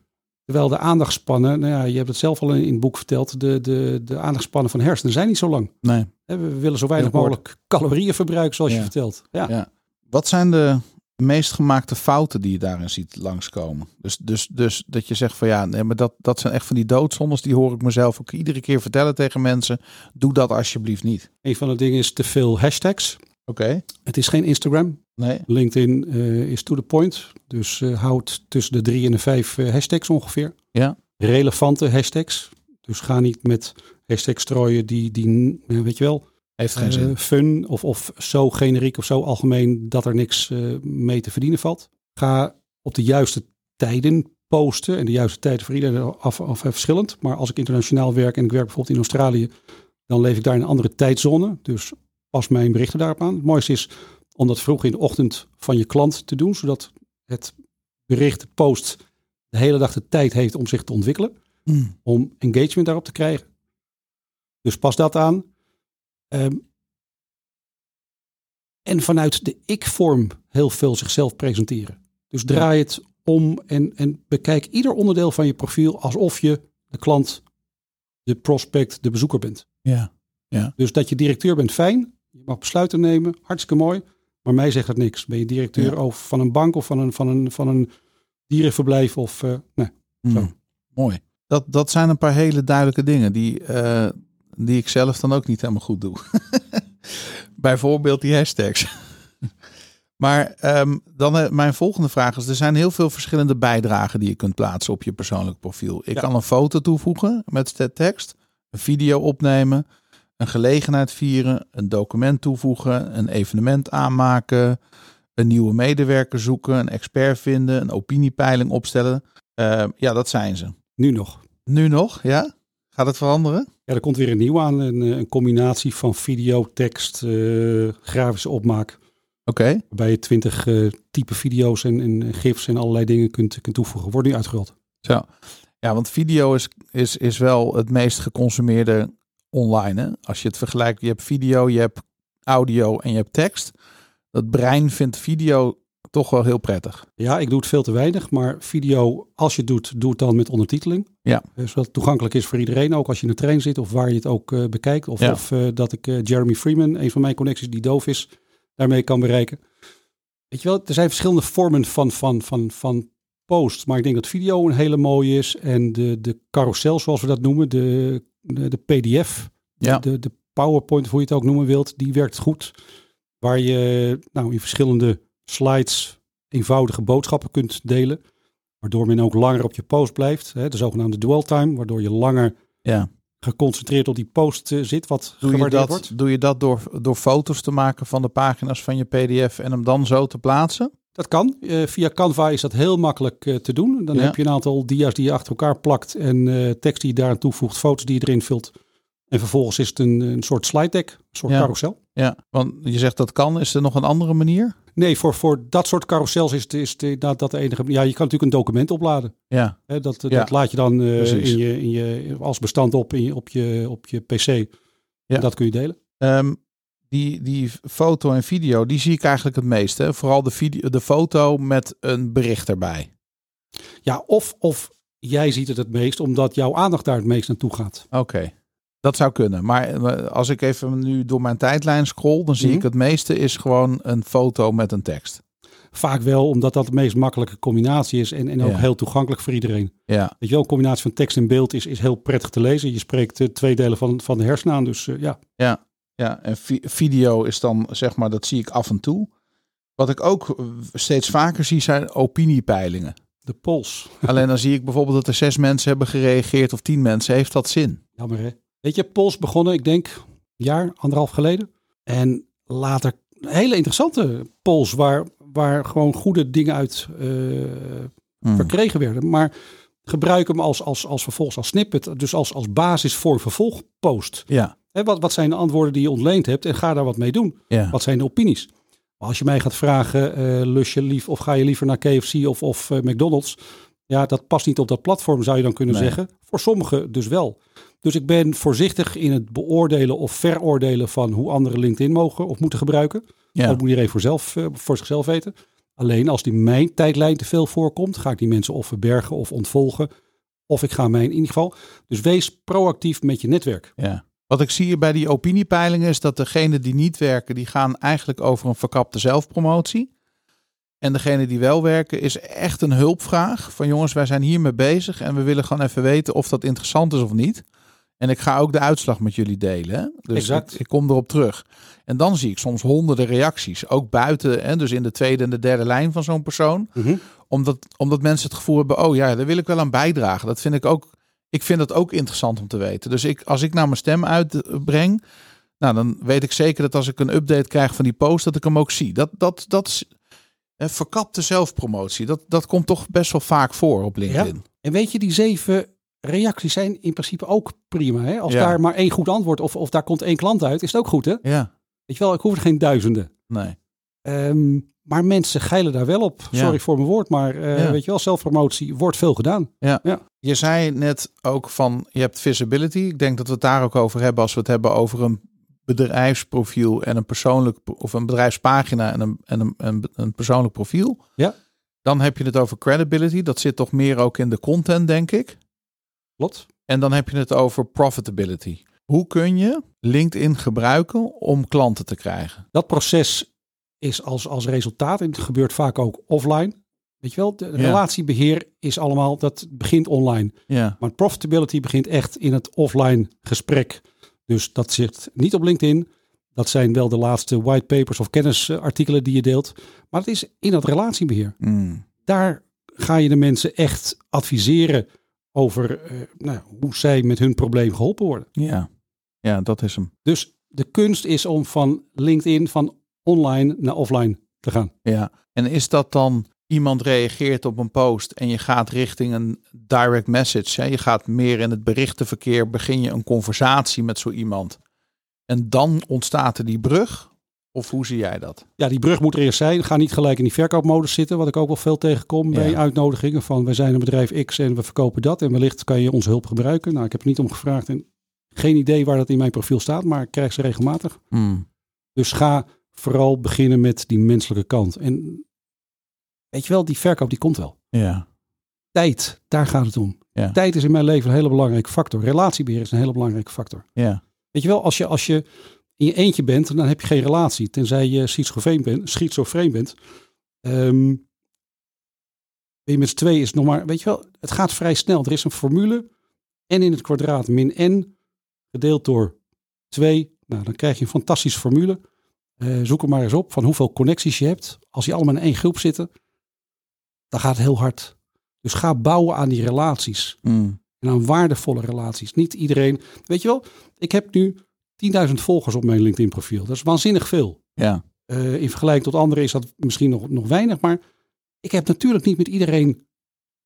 Terwijl de aandachtspannen, nou ja, je hebt het zelf al in, in het boek verteld, de, de, de aandachtspannen van hersenen zijn niet zo lang. Nee. We willen zo weinig mogelijk calorieën verbruiken, zoals je vertelt. Ja. Ja. Wat zijn de meest gemaakte fouten die je daarin ziet langskomen? Dus, dus, dus dat je zegt van ja, nee, maar dat, dat zijn echt van die doodzondes. Die hoor ik mezelf ook iedere keer vertellen tegen mensen. Doe dat alsjeblieft niet. Een van de dingen is te veel hashtags. Oké. Het is geen Instagram. Nee. LinkedIn eh, is to the point. Dus eh houd tussen de drie en de vijf eh, hashtags ongeveer. Ja. Relevante hashtags. Dus ga niet met hashtags strooien die, die weet je wel, Heeft geen zin. fun of, of zo generiek of zo algemeen dat er niks mee te verdienen valt. Ga op de juiste tijden posten. En de juiste tijden voor iedereen af, af verschillend. Maar als ik internationaal werk en ik werk bijvoorbeeld in Australië, dan leef ik daar in een andere tijdzone. Dus pas mijn berichten daarop aan. Het mooiste is om dat vroeg in de ochtend van je klant te doen, zodat het bericht, de post, de hele dag de tijd heeft om zich te ontwikkelen Mm. om engagement daarop te krijgen. Dus pas dat aan. Ehm, en vanuit de ik-vorm heel veel zichzelf presenteren. Dus draai het om en, en bekijk ieder onderdeel van je profiel alsof je de klant, de prospect, de bezoeker bent. Ja. Dus dat je directeur bent, fijn. Je mag besluiten nemen, hartstikke mooi. Maar mij zegt het niks. Ben je directeur Ja. over, van een bank of van een, van een, van een dierenverblijf? Of, eh, nee. Mm. Zo. Mooi. Dat, dat zijn een paar hele duidelijke dingen die, eh, die ik zelf dan ook niet helemaal goed doe. Bijvoorbeeld die hashtags. maar ehm, dan eh, mijn volgende vraag is: er zijn heel veel verschillende bijdragen die je kunt plaatsen op je persoonlijk profiel. Ik Ja. kan een foto toevoegen met de tekst, een video opnemen, een gelegenheid vieren, een document toevoegen, een evenement aanmaken, een nieuwe medewerker zoeken, een expert vinden, een opiniepeiling opstellen. Ehm, ja, dat zijn ze. Nu nog. Nu nog, ja? Gaat het veranderen? Ja, er komt weer een nieuw aan. Een, eh, een combinatie van video, tekst, eh, grafische opmaak. Oké. Waarbij je twintig eh, type video's en, en gifs en allerlei dingen kunt, kunt toevoegen. Wordt nu uitgerold. Zo. Ja, want video is, is, is wel het meest geconsumeerde online. Hè? Als je het vergelijkt, je hebt video, je hebt audio en je hebt tekst. Dat brein vindt video toch wel heel prettig. Ja, ik doe het veel te weinig. Maar video, als je het doet, doe het dan met ondertiteling. Ja. Eh, zodat het toegankelijk is voor iedereen. Ook als je in de trein zit of waar je het ook eh, bekijkt. Of, Ja. of eh, dat ik Jeremy Freeman, een van mijn connecties die doof is, daarmee kan bereiken. Weet je wel, er zijn verschillende vormen van, van, van, van post. Maar ik denk dat video een hele mooie is. En de, de carousel, zoals we dat noemen, de, de, de PDF, Ja. de, de PowerPoint, hoe je het ook noemen wilt, die werkt goed. Waar je nou, in verschillende slides eenvoudige boodschappen kunt delen. Waardoor men ook langer op je post blijft. Hè, de zogenaamde dwell time, waardoor je langer Ja. geconcentreerd op die post eh, zit, wat Doe je, dat, wordt. doe je dat door, door foto's te maken van de pagina's van je PDF en hem dan zo te plaatsen? Dat kan. Eh, via Canva is dat heel makkelijk eh, te doen. Dan Ja. heb je een aantal dia's die je achter elkaar plakt en eh, tekst die je daaraan toevoegt, foto's die je erin vult. En vervolgens is het een, een soort slide deck, een soort Ja. carousel. Ja, want je zegt dat kan. Is er nog een andere manier? Nee, voor, voor dat soort carousels is het, is het inderdaad dat de enige. Ja, je kan natuurlijk een document opladen. Ja, dat, Ja. dat laat je dan in je, in je, als bestand op, in je, op, je, op je PC. En dat kun je delen. Ehm, die, die foto en video, die zie ik eigenlijk het meest. Hè? Vooral de, video, de foto met een bericht erbij. Ja, of, of jij ziet het het meest omdat jouw aandacht daar het meest naartoe gaat. Oké, dat zou kunnen. Maar eh, als ik even nu door mijn tijdlijn scroll, dan zie Mhm. ik het meeste is gewoon een foto met een tekst. Vaak wel omdat dat de meest makkelijke combinatie is en, en ook Ja. heel toegankelijk voor iedereen. Ja, Weet je wel, een combinatie van tekst en beeld is, is heel prettig te lezen. Je spreekt eh, twee delen van, van de hersenen aan, dus eh, ja. ja, ja. En vi- video is dan, zeg maar, dat zie ik af en toe. Wat ik ook eh, steeds vaker zie zijn opiniepeilingen. De pols. Alleen dan zie ik bijvoorbeeld dat er zes mensen hebben gereageerd of tien mensen. Heeft dat zin? Jammer hè. Weet je, pols begonnen, ik denk, een jaar, anderhalf geleden. En later een hele interessante pols waar, waar gewoon goede dingen uit eh, Hmm. verkregen werden. Maar gebruik hem als, als, als vervolgens als snippet, dus als, als basis voor vervolgpost. Ja, Hè, wat, wat zijn de antwoorden die je ontleend hebt en ga daar wat mee doen? ja. Wat zijn de opinies? Maar als je mij gaat vragen, eh lus je lief of ga je liever naar KFC of, of eh, McDonald's? Ja, dat past niet op dat platform, zou je dan kunnen Nee. zeggen. Voor sommigen dus wel. Dus ik ben voorzichtig in het beoordelen of veroordelen van hoe anderen LinkedIn mogen of moeten gebruiken. ja. Dat moet iedereen voor, zelf, eh, voor zichzelf weten. Alleen als die mijn tijdlijn te veel voorkomt, ga ik die mensen of verbergen of ontvolgen. Of ik ga mij in ieder geval. Dus wees proactief met je netwerk. Ja. Wat ik zie hier bij die opiniepeilingen is dat degenen die niet werken, die gaan eigenlijk over een verkapte zelfpromotie. En degene die wel werken is echt een hulpvraag. Van jongens, wij zijn hiermee bezig en we willen gewoon even weten of dat interessant is of niet. En ik ga ook de uitslag met jullie delen. Hè? Dus Exact. Ik, ik kom erop terug. En dan zie ik soms honderden reacties. Ook buiten, hè, dus in de tweede en de derde lijn van zo'n persoon. Omdat, omdat mensen het gevoel hebben, oh ja, daar wil ik wel aan bijdragen. Dat vind ik ook, ik vind dat ook interessant om te weten. Dus ik, als ik nou mijn stem uitbreng, nou, dan weet ik zeker dat als ik een update krijg van die post, dat ik hem ook zie. Dat, dat, dat is hè, verkapte zelfpromotie. Dat, dat komt toch best wel vaak voor op LinkedIn. En weet je, die zeven reacties zijn in principe ook prima. Hè? Als Ja. daar maar één goed antwoord of, of daar komt één klant uit, is het ook goed hè? Ja, Weet je wel, ik hoef er geen duizenden. nee. Ehm, maar mensen geilen daar wel op. Ja. Sorry voor mijn woord, maar eh, Ja. weet je wel, zelfpromotie wordt veel gedaan. Je zei net ook van je hebt visibility. Ik denk dat we het daar ook over hebben als we het hebben over een bedrijfsprofiel en een persoonlijk of een bedrijfspagina en een, en een, een, een persoonlijk profiel. Ja. Dan heb je het over credibility. Dat zit toch meer ook in de content, denk ik. Klopt. En dan heb je het over profitability. Hoe kun je LinkedIn gebruiken om klanten te krijgen? Dat proces is als, als resultaat, en het gebeurt vaak ook offline. Weet je wel, de relatiebeheer is allemaal, dat begint online. Ja, Maar profitability begint echt in het offline gesprek. Dus dat zit niet op LinkedIn. Dat zijn wel de laatste whitepapers of kennisartikelen die je deelt. Maar het is in het relatiebeheer. Mm. Daar ga je de mensen echt adviseren over eh, nou, hoe zij met hun probleem geholpen worden. ja. ja dat is hem. Dus de kunst is om van LinkedIn, van online naar offline te gaan. Ja. En is dat dan iemand reageert op een post en je gaat richting een direct message? Hè? Je gaat meer in het berichtenverkeer, begin je een conversatie met zo iemand. En dan ontstaat er die brug? Of hoe zie jij dat? Ja, die brug moet er eerst zijn. Ga niet gelijk in die verkoopmodus zitten, wat ik ook wel veel tegenkom bij uitnodigingen van wij zijn een bedrijf X en we verkopen dat en wellicht kan je onze hulp gebruiken. Nou, ik heb er niet om gevraagd en geen idee waar dat in mijn profiel staat, maar ik krijg ze regelmatig. Hmm. Dus ga vooral beginnen met die menselijke kant. En weet je wel, die verkoop die komt wel. Ja. Tijd, daar gaat het om. Ja. Tijd is in mijn leven een hele belangrijke factor. Relatiebeheer is een hele belangrijke factor. Ja. Weet je wel, als je, als je in je eentje bent, dan heb je geen relatie. Tenzij je schizofreen bent. Schizofreen bent. Ben je met z'n twee is nog maar, weet je wel, het gaat vrij snel. Er is een formule. n in het kwadraat min n gedeeld door 2. Nou, dan krijg je een fantastische formule. Eh, zoek er maar eens op van hoeveel connecties je hebt. Als die allemaal in één groep zitten, dan gaat het heel hard. Dus ga bouwen aan die relaties. Hmm. En aan waardevolle relaties. Niet iedereen. Weet je wel, ik heb nu 10.000 volgers op mijn LinkedIn profiel. Dat is waanzinnig veel. Ja. Eh, in vergelijking tot anderen is dat misschien nog, nog weinig. Maar ik heb natuurlijk niet met iedereen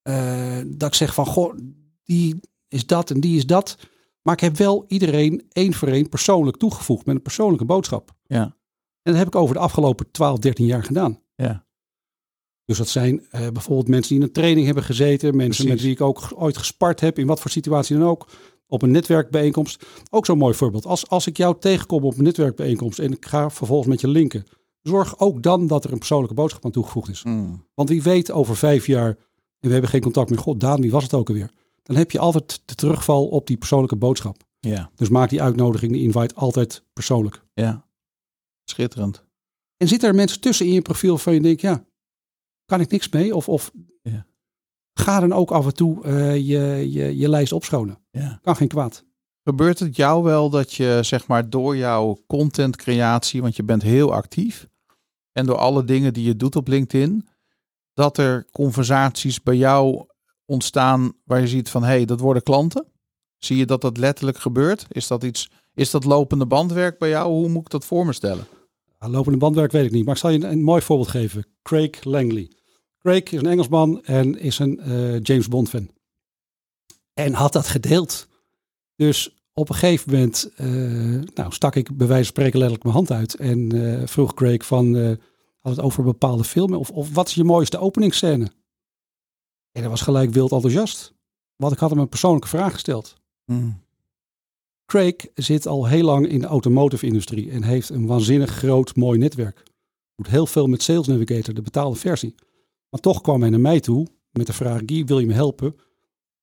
eh, dat ik zeg van goh, die is dat en die is dat. Maar ik heb wel iedereen één voor één persoonlijk toegevoegd met een persoonlijke boodschap. Ja. En dat heb ik over de afgelopen 12, 13 jaar gedaan. Ja. Dus dat zijn eh, bijvoorbeeld mensen die in een training hebben gezeten. Mensen Precies. met wie ik ook ooit gespart heb. In wat voor situatie dan ook. Op een netwerkbijeenkomst. Ook zo'n mooi voorbeeld. Als, als ik jou tegenkom op een netwerkbijeenkomst. En ik ga vervolgens met je linken. Zorg ook dan dat er een persoonlijke boodschap aan toegevoegd is. Hmm. Want wie weet over vijf jaar. En we hebben geen contact meer. God, Daan, wie was het ook alweer? Dan heb je altijd de terugval op die persoonlijke boodschap. Ja. Dus maak die uitnodiging, die invite altijd persoonlijk. Ja. Schitterend. En zitten er mensen tussen in je profiel waarvan je denkt, ja, kan ik niks mee? Of, of Ja. ga dan ook af en toe eh, je, je, je lijst opschonen. Ja. Kan geen kwaad. Gebeurt het jou wel dat je zeg maar door jouw contentcreatie, want je bent heel actief, en door alle dingen die je doet op LinkedIn, dat er conversaties bij jou ontstaan waar je ziet van hé, hey, dat worden klanten? Zie je dat dat letterlijk gebeurt? Is dat iets, is dat lopende bandwerk bij jou? Hoe moet ik dat voor me stellen? Ah, Lopende bandwerk weet ik niet, maar ik zal je een, een mooi voorbeeld geven. Craig Langley. Craig is een Engelsman en is een eh, James Bond fan. En had dat gedeeld. Dus op een gegeven moment eh, nou, stak ik bij wijze van spreken letterlijk mijn hand uit. En eh, vroeg Craig van, eh, had het over bepaalde filmen? Of, of wat is je mooiste openingsscène? En hij was gelijk wild enthousiast. Want ik had hem een persoonlijke vraag gesteld. Hmm. Craig zit al heel lang in de automotive industrie en heeft een waanzinnig groot, mooi netwerk. Doet heel veel met Sales Navigator, de betaalde versie. Maar toch kwam hij naar mij toe met de vraag, Guy, wil je me helpen?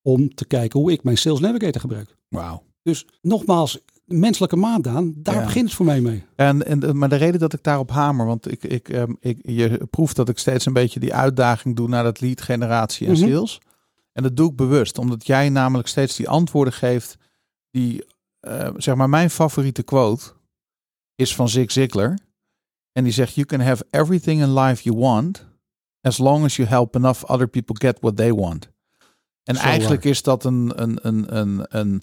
om te kijken hoe ik mijn Sales Navigator gebruik. Wauw. Dus nogmaals, menselijke maat aan, daar Ja. begint het voor mij mee. En, en, maar de reden dat ik daarop hamer, want ik, ik, ehm, ik, je proeft dat ik steeds een beetje die uitdaging doe naar dat lead generatie en Mhm. sales. En dat doe ik bewust, omdat jij namelijk steeds die antwoorden geeft die, eh, zeg maar, mijn favoriete quote is van Zig Ziglar. En die zegt, you can have everything in life you want, as long as you help enough other people get what they want. En Zo eigenlijk waar. is dat een, een, een, een, een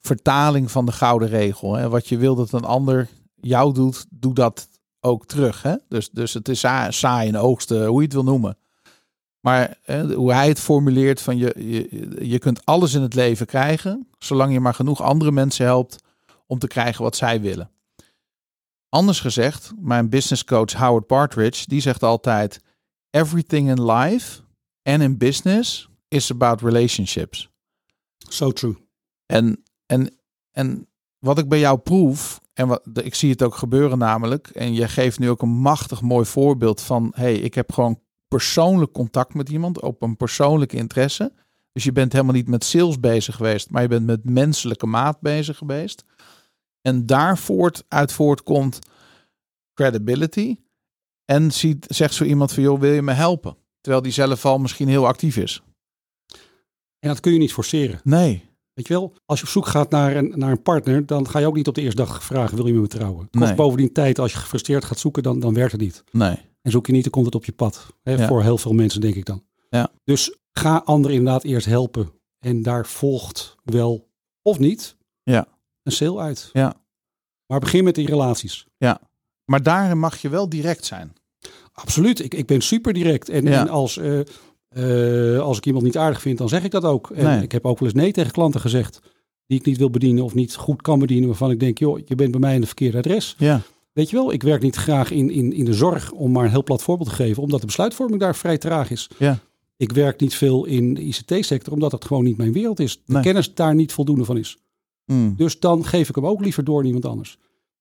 vertaling van de gouden regel. Hè? Wat je wil dat een ander jou doet, doe dat ook terug. Hè? Dus, dus het is sa- saai en oogsten, hoe je het wil noemen. Maar hè, hoe hij het formuleert van je, je, je kunt alles in het leven krijgen, zolang je maar genoeg andere mensen helpt om te krijgen wat zij willen. Anders gezegd, mijn business coach Howard Partridge, die zegt altijd, everything in life and in business is about relationships. So true. En, en, en wat ik bij jou proef, en wat, ik zie het ook gebeuren namelijk, en je geeft nu ook een machtig mooi voorbeeld van, hey, ik heb gewoon persoonlijk contact met iemand op een persoonlijke interesse. Dus je bent helemaal niet met sales bezig geweest, maar je bent met menselijke maat bezig geweest. En daar voort, uit voortkomt credibility. En ziet, zegt zo iemand van, joh, wil je me helpen? Terwijl die zelf al misschien heel actief is. En dat kun je niet forceren. Nee, Weet je wel, als je op zoek gaat naar een, naar een partner, dan ga je ook niet op de eerste dag vragen, wil je me trouwen? Kost Nee. bovendien tijd, als je gefrustreerd gaat zoeken, dan, dan werkt het niet. nee. En zoek je niet, dan komt het op je pad. Hè, Ja. Voor heel veel mensen, denk ik dan. Ja. Dus ga anderen inderdaad eerst helpen. En daar volgt wel, of niet, Ja. een sale uit. Ja. Maar begin met die relaties. Maar daarin mag je wel direct zijn. Absoluut. Ik, ik ben super direct. En, Ja. en als, eh, eh, als ik iemand niet aardig vind, dan zeg ik dat ook. En Nee. ik heb ook wel eens nee tegen klanten gezegd die ik niet wil bedienen of niet goed kan bedienen. Waarvan ik denk, joh, je bent bij mij in het verkeerde adres. Ja. Weet je wel, ik werk niet graag in, in, in de zorg om maar een heel plat voorbeeld te geven. Omdat de besluitvorming daar vrij traag is. Ja. Ik werk niet veel in de ICT-sector omdat het gewoon niet mijn wereld is. De Nee. kennis daar niet voldoende van is. Mm. Dus dan geef ik hem ook liever door aan iemand anders.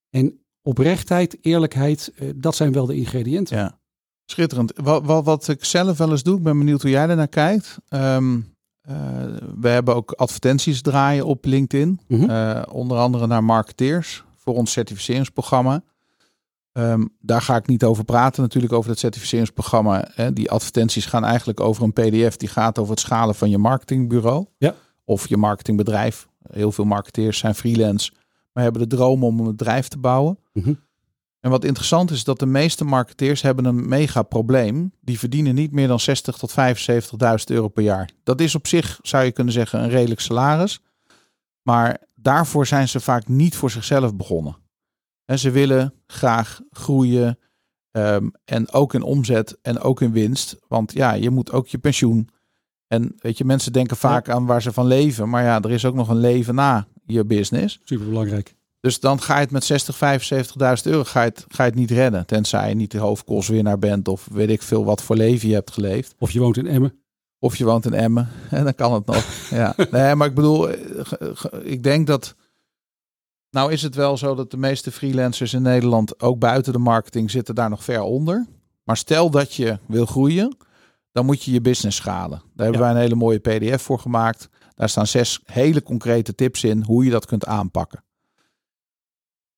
En oprechtheid, eerlijkheid, eh, dat zijn wel de ingrediënten. Ja. Schitterend. Wat, wat, wat ik zelf wel eens doe, ik ben benieuwd hoe jij ernaar kijkt. Ehm, eh, we hebben ook advertenties draaien op LinkedIn. Mhm. Eh, onder andere naar marketeers voor ons certificeringsprogramma. Ehm, daar ga ik niet over praten natuurlijk over dat certificeringsprogramma. Hè. Die advertenties gaan eigenlijk over een pdf die gaat over het schalen van je marketingbureau. Ja. Of je marketingbedrijf. Heel veel marketeers zijn freelance, maar hebben de droom om een bedrijf te bouwen. Mhm. En wat interessant is dat de meeste marketeers hebben een mega probleem. Die verdienen niet meer dan 60 tot 75.000 euro per jaar. Dat is op zich, zou je kunnen zeggen, een redelijk salaris. Maar daarvoor zijn ze vaak niet voor zichzelf begonnen. En ze willen graag groeien. ehm, en ook in omzet en ook in winst. Want ja, je moet ook je pensioen. En weet je, mensen denken vaak aan waar ze van leven. Maar ja, er is ook nog een leven na je business. Super belangrijk. Dus dan ga je het met 60, 75.000 euro ga je het, ga je het niet redden. Tenzij je niet de hoofdkostwinnaar bent of weet ik veel wat voor leven je hebt geleefd. Of je woont in Emmen. Of je woont in Emmen en dan kan het nog. ja. Nee, maar ik bedoel, eh, ik denk dat... Nou is het wel zo dat de meeste freelancers in Nederland, ook buiten de marketing, zitten daar nog ver onder. Maar stel dat je wil groeien, dan moet je je business schalen. Daar hebben wij een hele mooie pdf voor gemaakt. Daar staan zes hele concrete tips in hoe je dat kunt aanpakken.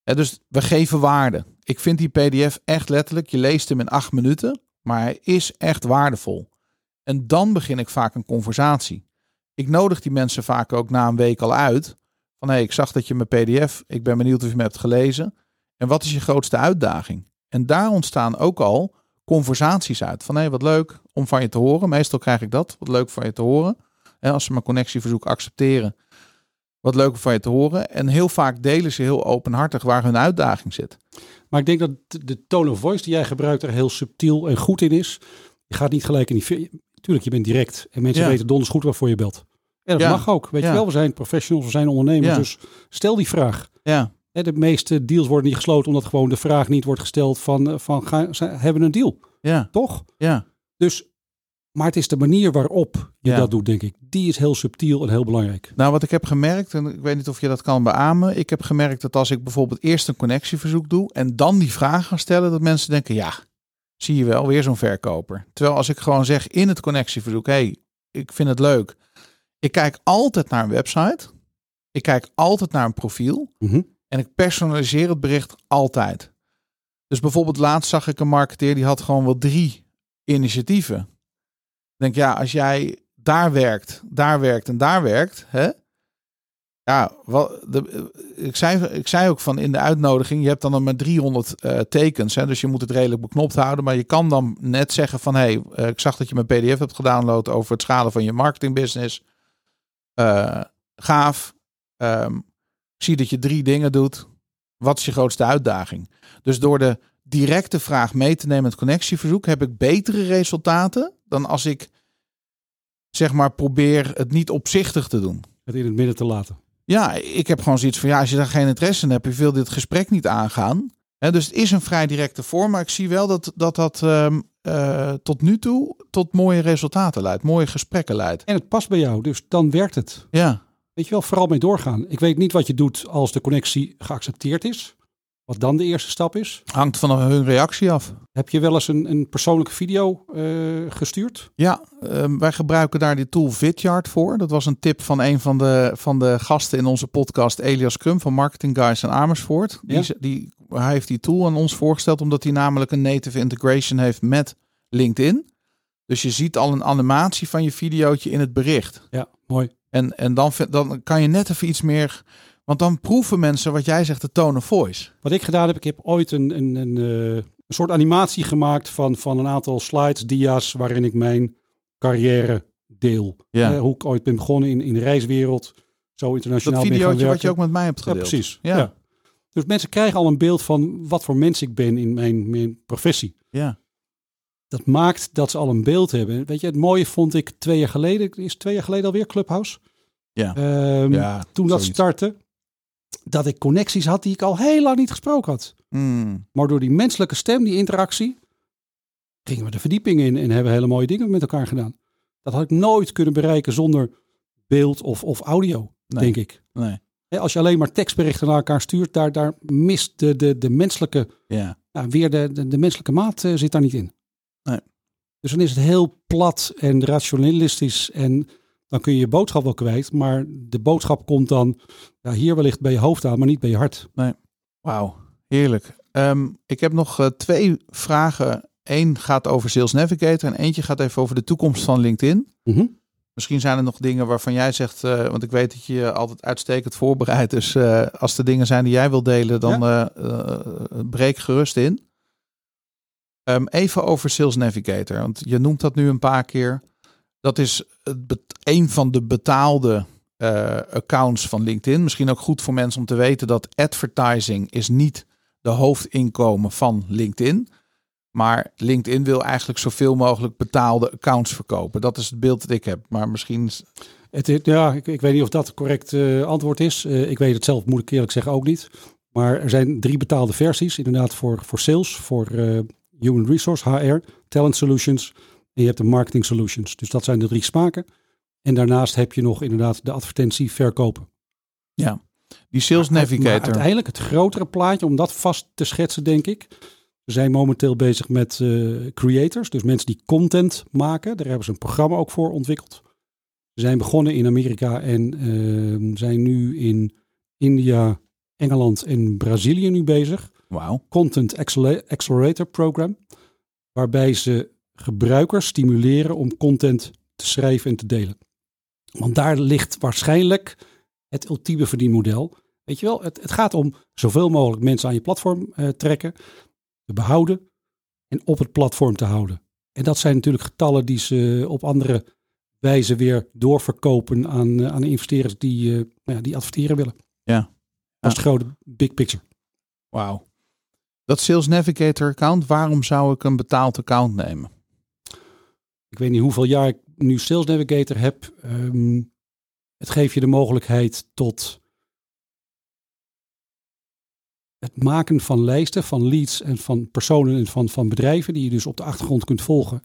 Ja, dus we geven waarde. Ik vind die pdf echt letterlijk, je leest hem in acht minuten, maar hij is echt waardevol. En dan begin ik vaak een conversatie. Ik nodig die mensen vaak ook na een week al uit. Van hé, hey, ik zag dat je mijn pdf, ik ben benieuwd of je me hebt gelezen. En wat is je grootste uitdaging? En daar ontstaan ook al conversaties uit. Van hé, hey, wat leuk om van je te horen. Meestal krijg ik dat, wat leuk van je te horen. En als ze mijn connectieverzoek accepteren, wat leuk om van je te horen. En heel vaak delen ze heel openhartig waar hun uitdaging zit. Maar ik denk dat de tone of voice die jij gebruikt er heel subtiel en goed in is. Je gaat niet gelijk in die... Tuurlijk, je bent direct. En mensen Ja. weten donders goed waarvoor je belt. En dat Ja. mag ook. Weet Ja. je wel, we zijn professionals, we zijn ondernemers. Ja. Dus stel die vraag. Ja, De meeste deals worden niet gesloten omdat gewoon de vraag niet wordt gesteld van, eh, van gaan, hebben een deal? ja, Toch? ja. Dus, maar het is de manier waarop je Ja. dat doet, denk ik. Die is heel subtiel en heel belangrijk. Nou, wat ik heb gemerkt, en ik weet niet of je dat kan beamen. Ik heb gemerkt dat als ik bijvoorbeeld eerst een connectieverzoek doe en dan die vraag ga stellen, dat mensen denken, ja, zie je wel, weer zo'n verkoper. Terwijl als ik gewoon zeg in het connectieverzoek, hé, hey, ik vind het leuk. Ik kijk altijd naar een website. Ik kijk altijd naar een profiel. Mhm. En ik personaliseer het bericht altijd. Dus bijvoorbeeld laatst zag ik een marketeer die had gewoon wel drie initiatieven. Ik denk ja, als jij daar werkt, daar werkt en daar werkt, hè? Ja, wel, de, ik, zei, ik zei ook van in de uitnodiging, je hebt dan maar 300 eh, tekens, hè, dus je moet het redelijk beknopt houden. Maar je kan dan net zeggen van, hé, hey, eh, ik zag dat je mijn pdf hebt gedownload over het schalen van je marketingbusiness. Eh gaaf. Ehm, ik zie dat je drie dingen doet. Wat is je grootste uitdaging? Dus door de directe vraag mee te nemen met connectieverzoek heb ik betere resultaten dan als ik zeg maar probeer het niet opzichtig te doen. Het in het midden te laten. Ja, ik heb gewoon zoiets van ja, als je daar geen interesse in hebt, je wil dit gesprek niet aangaan. Dus het is een vrij directe vorm, maar ik zie wel dat dat, dat ehm, eh, tot nu toe tot mooie resultaten leidt, mooie gesprekken leidt. En het past bij jou, dus dan werkt het. Ja, Weet je wel, vooral mee doorgaan. Ik weet niet wat je doet als de connectie geaccepteerd is. Wat dan de eerste stap is. hangt van hun reactie af. Heb je wel eens een, een persoonlijke video eh, gestuurd? Ja, ehm, wij gebruiken daar die tool Vidyard voor. Dat was een tip van een van de, van de gasten in onze podcast, Elias Krum van Marketing Guys en Amersfoort. Die, Ja. die, hij heeft die tool aan ons voorgesteld omdat hij namelijk een native integration heeft met LinkedIn. Dus je ziet al een animatie van je videootje in het bericht. Ja, mooi. En, en dan, dan kan je net even iets meer... Want dan proeven mensen wat jij zegt, de tone of voice. Wat ik gedaan heb, ik heb ooit een, een, een, eh, een soort animatie gemaakt van, van een aantal slides, dia's, waarin ik mijn carrière deel. Ja. Eh, hoe ik ooit ben begonnen in, in de reiswereld, zo internationaal Dat videootje wat je ook met mij hebt Ja, gedeeld. precies. Ja. Ja. Dus mensen krijgen al een beeld van wat voor mens ik ben in mijn, mijn professie. Ja. Dat maakt dat ze al een beeld hebben. Weet je, het mooie vond ik twee jaar geleden, is twee jaar geleden alweer Clubhouse. Ja. Ehm, Ja, toen dat zoiets. startte, dat ik connecties had die ik al heel lang niet gesproken had. Mm. Maar door die menselijke stem, die interactie, gingen we de verdieping in en hebben hele mooie dingen met elkaar gedaan. Dat had ik nooit kunnen bereiken zonder beeld of, of audio, Nee. denk ik. Nee. Hè, Als je alleen maar tekstberichten naar elkaar stuurt, daar, daar mist de, de, de menselijke, Ja. nou, weer de, de, de menselijke maat eh, zit daar niet in. Nee. Dus dan is het heel plat en rationalistisch en dan kun je je boodschap wel kwijt. Maar de boodschap komt dan ja, hier wellicht bij je hoofd aan, maar niet bij je hart. Wauw, heerlijk. Ehm, ik heb nog eh, twee vragen. Eén gaat over Sales Navigator en eentje gaat even over de toekomst van LinkedIn. Mhm. Misschien zijn er nog dingen waarvan jij zegt, eh, want ik weet dat je je altijd uitstekend voorbereidt. Dus eh, als er dingen zijn die jij wil delen, dan eh, breek gerust in. Ehm, even over Sales Navigator, want je noemt dat nu een paar keer. Dat is het een van de betaalde accounts van LinkedIn. Misschien ook goed voor mensen om te weten dat advertising is niet de hoofdinkomen van LinkedIn. Maar LinkedIn wil eigenlijk zoveel mogelijk betaalde accounts verkopen. Dat is het beeld dat ik heb. Maar misschien. Het, is- ja, ik, ik weet niet of dat het correct eh, antwoord is. Eh, ik weet het zelf, moet ik eerlijk zeggen, ook niet. Maar er zijn drie betaalde versies. Inderdaad voor, voor sales, voor eh, human resource, HR, talent solutions. En je hebt de marketing solutions. Dus dat zijn de drie smaken. En daarnaast heb je nog inderdaad de advertentie verkopen. Ja, die Sales Maar Navigator. uiteindelijk het grotere plaatje, om dat vast te schetsen, denk ik. We zijn momenteel bezig met eh, creators, dus mensen die content maken. Daar hebben ze een programma ook voor ontwikkeld. Ze zijn begonnen in Amerika en eh, zijn nu in India, Engeland en Brazilië nu bezig. Wauw. Content Accele- Accelerator Program. Waarbij ze gebruikers stimuleren om content te schrijven en te delen. Want daar ligt waarschijnlijk het ultieme verdienmodel. Weet je wel, het, het gaat om zoveel mogelijk mensen aan je platform eh, trekken, te behouden en op het platform te houden. En dat zijn natuurlijk getallen die ze op andere wijze weer doorverkopen aan, eh, aan de investeerders die, eh, ja, die adverteren willen. Ja. Dat is de grote big picture. Wauw. Dat Sales Navigator account, waarom zou ik een betaald account nemen? Ik weet niet hoeveel jaar ik nu Sales Navigator heb. Ehm, het geeft je de mogelijkheid tot het maken van lijsten, van leads en van personen en van, van bedrijven die je dus op de achtergrond kunt volgen.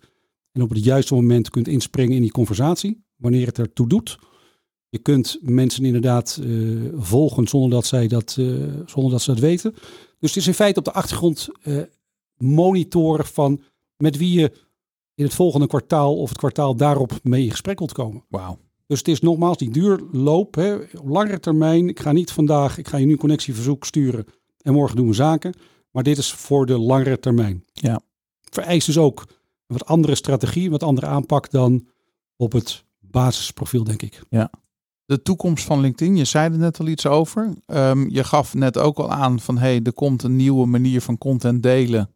En op het juiste moment kunt inspringen in die conversatie, wanneer het ertoe doet. Je kunt mensen inderdaad eh, volgen zonder dat, zij dat, eh, zonder dat ze dat weten. Dus het is in feite op de achtergrond eh, monitoren van met wie je in het volgende kwartaal of het kwartaal daarop mee in gesprek wilt komen. Wauw. Dus het is nogmaals die duurloop, hè, op langere termijn. Ik ga niet vandaag, ik ga je nu een connectieverzoek sturen en morgen doen we zaken. Maar dit is voor de langere termijn. Ja. Vereist dus ook een wat andere strategie, een wat andere aanpak dan op het basisprofiel, denk ik. De toekomst van LinkedIn, je zei er net al iets over. Ehm, je gaf net ook al aan van hey, er komt een nieuwe manier van content delen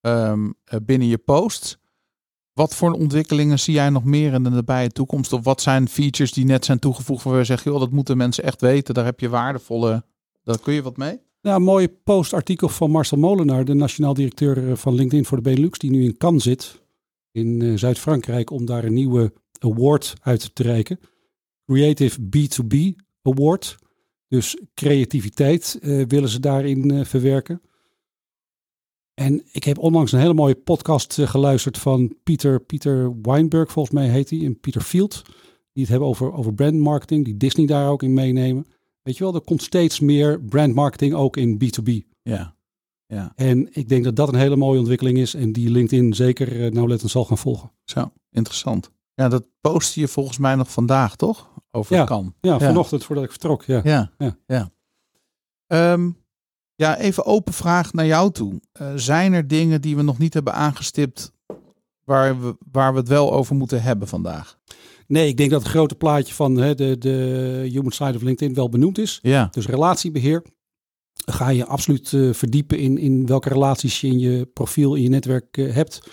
ehm, eh, binnen je post. Wat voor ontwikkelingen zie jij nog meer in de nabije toekomst? Of wat zijn features die net zijn toegevoegd waar we zeggen, joh, dat moeten mensen echt weten. Daar heb je waardevolle, daar kun je wat mee? Nou, een mooie postartikel van Marcel Molenaar, de nationaal directeur eh, van LinkedIn voor de Benelux, die nu in Cannes zit, in eh, Zuid-Frankrijk, om daar een nieuwe award uit te reiken. Creative B2B Award. Dus creativiteit eh, willen ze daarin verwerken. En ik heb onlangs een hele mooie podcast geluisterd van Pieter, Pieter Weinberg, volgens mij heet hij, en Pieter Field. Die het hebben over, over brandmarketing, die Disney daar ook in meenemen. Weet je wel, er komt steeds meer brandmarketing ook in B2B. Ja. Ja, En ik denk dat dat een hele mooie ontwikkeling is en die LinkedIn zeker eh, nauwlettend zal gaan volgen. zo, interessant. Ja, dat post je volgens mij nog vandaag, toch? Over Ja. kan. Ja, vanochtend voordat ik vertrok. Ja. Ja, Ja. ja. Ehm, ja, even open vraag naar jou toe. Eh, zijn er dingen die we nog niet hebben aangestipt waar we, waar we het wel over moeten hebben vandaag? Nee, ik denk dat het grote plaatje van hè, de, de human side of LinkedIn wel benoemd is. Ja, Dus relatiebeheer. Ga je absoluut eh, verdiepen in, in welke relaties je in je profiel, in je netwerk eh, hebt.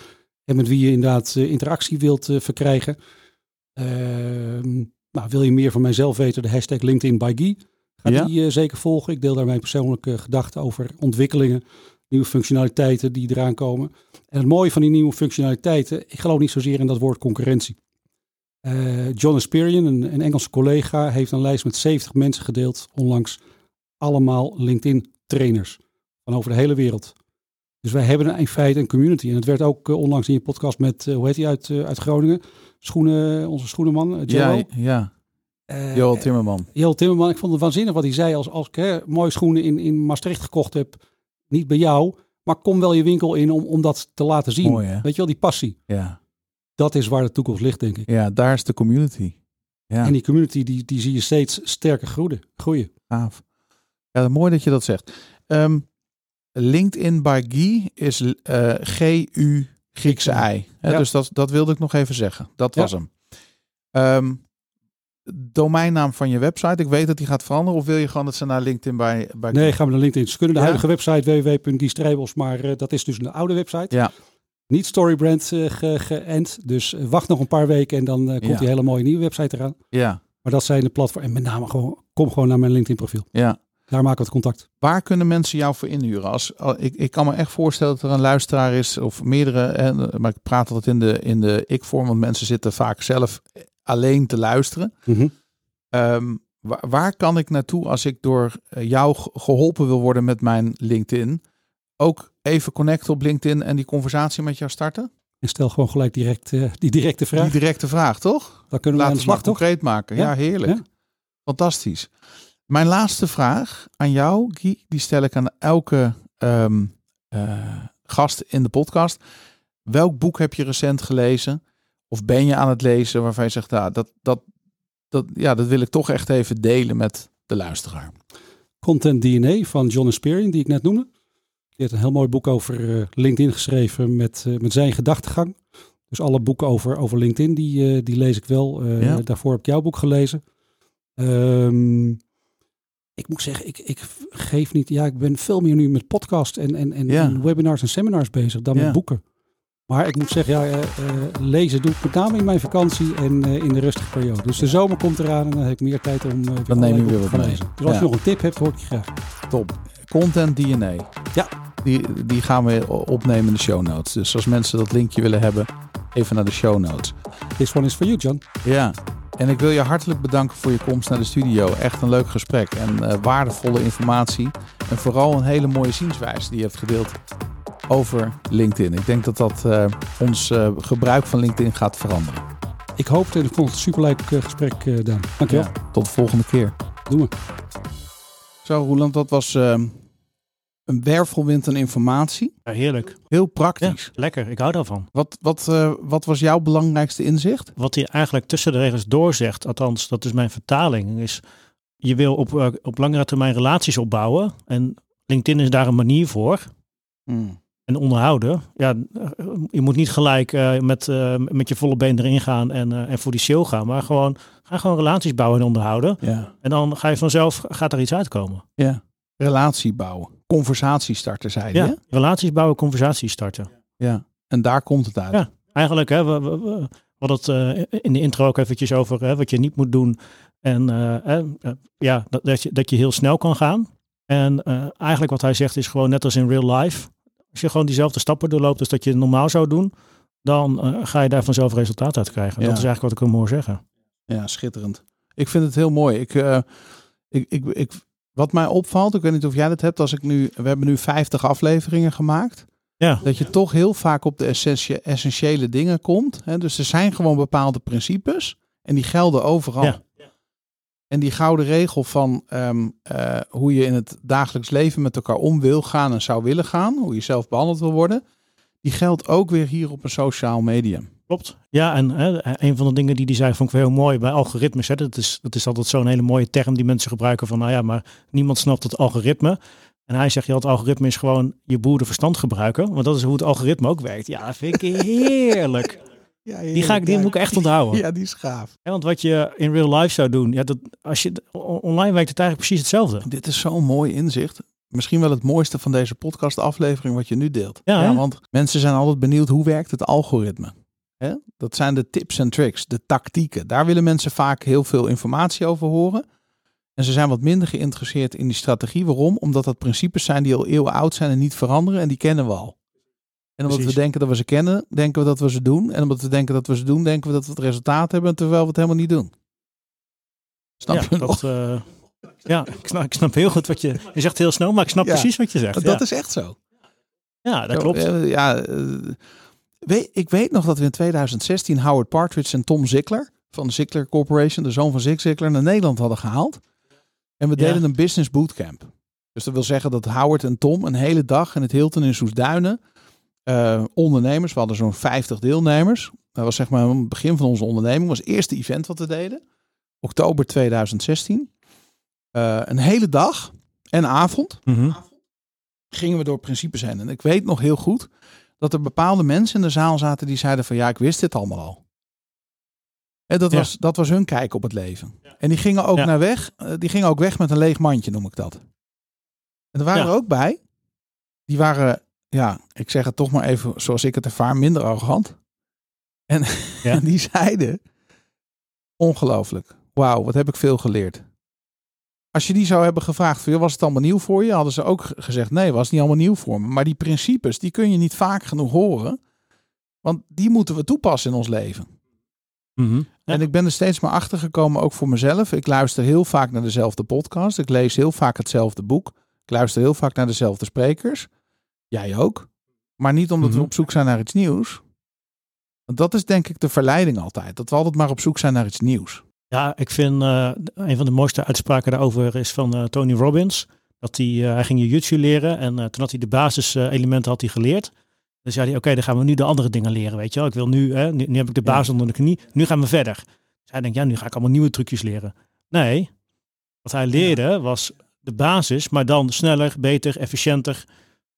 En met wie je inderdaad eh, interactie wilt verkrijgen. Ehm, nou, wil je meer van mijzelf weten, de hashtag LinkedIn by Guy. Ga Ja. die zeker volgen. Ik deel daar mijn persoonlijke gedachten over ontwikkelingen, nieuwe functionaliteiten die eraan komen. En het mooie van die nieuwe functionaliteiten, ik geloof niet zozeer in dat woord concurrentie. Eh, John Esperian, een, een Engelse collega, heeft een lijst met 70 mensen gedeeld onlangs. Allemaal LinkedIn trainers van over de hele wereld. Dus wij hebben in feite een community. En het werd ook eh, onlangs in je podcast met, eh, hoe heet hij uit, uit Groningen? Schoenen, onze schoenenman, uh, ja, ja. Joel Timmerman. Joel Timmerman, ik vond het waanzinnig wat hij zei. Als, als ik hè, mooie schoenen in, in Maastricht gekocht heb, niet bij jou, maar kom wel je winkel in om, om dat te laten zien. Mooi? Weet je wel, die passie. Ja. Dat is waar de toekomst ligt, denk ik. ja, daar is de community. Ja, En die community, die, die zie je steeds sterker groeien. groeien. gaaf. Ja, mooi dat je dat zegt. Ehm, LinkedIn by Guy is eh, G-U Griekse I. Ja. Dus dat, dat wilde ik nog even zeggen. Dat Ja. was hem. Ehm, domeinnaam van je website. Ik weet dat die gaat veranderen. Of wil je gewoon dat ze naar LinkedIn by, by Nee, gaan we naar LinkedIn. Ze kunnen de Ja. huidige website www.giestrijbels, maar eh, dat is dus een oude website. Ja. Niet Storybrand ge- geënt. Dus eh, wacht nog een paar weken en dan eh, komt Ja. die hele mooie nieuwe website eraan. Ja, Maar dat zijn de platforms. En met name gewoon, kom gewoon naar mijn LinkedIn profiel. ja. Daar maken we het contact. Waar kunnen mensen jou voor inhuren? Als, al- ik, ik kan me echt voorstellen dat er een luisteraar is of meerdere. En, maar ik praat altijd in de, in de ik-vorm, want mensen zitten vaak zelf alleen te luisteren. Ehm, waar, waar kan ik naartoe als ik door jou ge- geholpen wil worden met mijn LinkedIn? Ook even connecten op LinkedIn en die conversatie met jou starten? En stel gewoon gelijk direct eh, die directe vraag. Die directe vraag, toch? Dan kunnen we aan Laten we slag, concreet maken. Ja, Ja, heerlijk. ja. Fantastisch. Mijn laatste vraag aan jou, Guy, die stel ik aan elke ehm, eh, gast in de podcast. Welk boek heb je recent gelezen? Of ben je aan het lezen waarvan je zegt, nou, dat, dat, dat, ja, dat wil ik toch echt even delen met de luisteraar. Content DNA van John Esperian, die ik net noemde. Die heeft een heel mooi boek over eh, LinkedIn geschreven met, eh, met zijn gedachtegang. Dus alle boeken over, over LinkedIn, die, eh, die lees ik wel. Ja. Daarvoor heb ik jouw boek gelezen. Ehm, ik moet zeggen, ik, ik geef niet... Ja, ik ben veel meer nu met podcast en, en, en, Ja. en webinars en seminars bezig dan Ja. met boeken. Maar ik moet zeggen, ja, lezen doe ik met name in mijn vakantie en in de rustige periode. Dus de zomer komt eraan en dan heb ik meer tijd om weer Dan neem je weer wat te mee. lezen. Dus als je nog een tip hebt, hoor ik je graag. Top. Content DNA. Ja. Die, die gaan we opnemen in de show notes. Dus als mensen dat linkje willen hebben, even naar de show notes. This one is for you, John. Ja, en ik wil je hartelijk bedanken voor je komst naar de studio. Echt een leuk gesprek en eh, waardevolle informatie. En vooral een hele mooie zienswijze die je hebt gedeeld over LinkedIn. Ik denk dat dat eh, ons eh, gebruik van LinkedIn gaat veranderen. Ik hoop het en ik vond het een superleuk gesprek, eh Daan. Dankjewel. Ja, tot de volgende keer. Doen we. Zo, Roland, dat was een wervelwind aan informatie. Ja, heerlijk. Heel Ja, praktisch. lekker. Ik hou daarvan. Wat, wat, eh, wat was jouw belangrijkste inzicht? Wat hij eigenlijk tussen de regels doorzegt, althans dat is mijn vertaling, is je wil op, eh, op langere termijn relaties opbouwen. En LinkedIn is daar een manier voor. Hmm. En onderhouden. Ja, je moet niet gelijk eh, met, met je volle been erin gaan en, en voor die show gaan. Maar gewoon, ga gewoon relaties bouwen en onderhouden. Ja. En dan ga je vanzelf, gaat er iets uitkomen. ja. Relatie bouwen. Conversatie starten, zei. Ja, relaties bouwen, conversaties starten. ja. En daar komt het uit. Ja. Eigenlijk, hè, we, we, we hadden het eh, in de intro ook eventjes over hè, wat je niet moet doen. En eh, eh, ja, dat, dat, je, dat je heel snel kan gaan. En eigenlijk wat hij zegt is gewoon net als in real life. Als je gewoon diezelfde stappen doorloopt als dat je normaal zou doen, dan ga je daar vanzelf resultaat uit krijgen. Ja. Dat is eigenlijk wat ik hem hoor zeggen. Ja, schitterend. Ik vind het heel mooi. Ik, ik, ik, ik, wat mij opvalt, ik weet niet of jij dat hebt, als ik nu, we hebben nu 50 afleveringen gemaakt, Ja, dat je toch heel vaak op de essentie- essentiële dingen komt. Hè? Dus er zijn gewoon bepaalde principes en die gelden overal. Ja. En die gouden regel van ehm, eh, hoe je in het dagelijks leven met elkaar om wil gaan en zou willen gaan, hoe je zelf behandeld wil worden, die geldt ook weer hier op een sociaal medium. Klopt. Ja, en hè, een van de dingen die hij zei vond ik wel heel mooi bij algoritmes. Hè, dat, is, dat is altijd zo'n hele mooie term die mensen gebruiken van, nou ja, maar niemand snapt het algoritme. En hij zegt, ja, het algoritme is gewoon je boerenverstand gebruiken. Want dat is hoe het algoritme ook werkt. Ja, dat vind ik heerlijk. Die, ga ik, die moet ik echt onthouden. Ja, die is gaaf. Ja, want wat je in real life zou doen, ja, dat, als je, on- online werkt het eigenlijk precies hetzelfde. Dit is zo'n mooi inzicht. Misschien wel het mooiste van deze podcast aflevering wat je nu deelt. Ja, hè? want mensen zijn altijd benieuwd hoe werkt het algoritme. Hè? Dat zijn de tips en tricks, de tactieken. Daar willen mensen vaak heel veel informatie over horen. En ze zijn wat minder geïnteresseerd in die strategie. Waarom? Omdat dat principes zijn die al eeuwen oud zijn en niet veranderen. En die kennen we al. En omdat Precies. we denken dat we ze kennen, denken we dat we ze doen. En omdat we denken dat we ze doen, denken we dat we het resultaat hebben. Terwijl we het helemaal niet doen. Snap ja, je dat, eh, ja ik, snap, ik snap heel goed wat je... Je zegt heel snel, maar ik snap Ja, precies wat je zegt. Dat ja. is echt zo. ja, dat klopt. eh, ja, eh, weet, ik weet nog dat we in 2016 Howard Partridge en Tom Zickler van de Zickler Corporation, de zoon van Zig Ziglar, naar Nederland hadden gehaald. En we Ja. deden een business bootcamp. Dus dat wil zeggen dat Howard en Tom een hele dag in het Hilton in Soesduinen, eh, ondernemers, we hadden zo'n 50 deelnemers. Dat was zeg maar het begin van onze onderneming, was het eerste event wat we deden. Oktober 2016. Eh, een hele dag en avond Mhm. gingen we door principes heen. En ik weet nog heel goed dat er bepaalde mensen in de zaal zaten die zeiden van ja, ik wist dit allemaal al. En dat, Ja. was, dat was hun kijk op het leven. En die gingen ook Ja. naar weg. eh, Die gingen ook weg met een leeg mandje, noem ik dat. En er waren Ja. er ook bij. Die waren, ja, ik zeg het toch maar even zoals ik het ervaar, minder arrogant. En, Ja. en die zeiden, ongelooflijk. Wauw, wat heb ik veel geleerd. Als je die zou hebben gevraagd, van, was het allemaal nieuw voor je? Hadden ze ook ge- gezegd, nee, was niet allemaal nieuw voor me. Maar die principes, die kun je niet vaak genoeg horen. Want die moeten we toepassen in ons leven. Mhm. Ja. En ik ben er steeds maar achter gekomen, ook voor mezelf. Ik luister heel vaak naar dezelfde podcast. Ik lees heel vaak hetzelfde boek. Ik luister heel vaak naar dezelfde sprekers. Jij ook. Maar niet omdat we Mhm. op zoek zijn naar iets nieuws. Want dat is denk ik de verleiding altijd. Dat we altijd maar op zoek zijn naar iets nieuws. Ja, ik vind eh, een van de mooiste uitspraken daarover is van eh, Tony Robbins. Dat hij, eh, hij ging jiu-jitsu leren en toen had hij de basiselementen had hij geleerd. Dan zei hij, oké, dan gaan we nu de andere dingen leren, weet je wel. Ik wil nu, hè, nu, nu heb ik de Ja. basis onder de knie, nu gaan we verder. Dus hij denkt, ja, nu ga ik allemaal nieuwe trucjes leren. Nee, wat hij leerde was de basis, maar dan sneller, beter, efficiënter,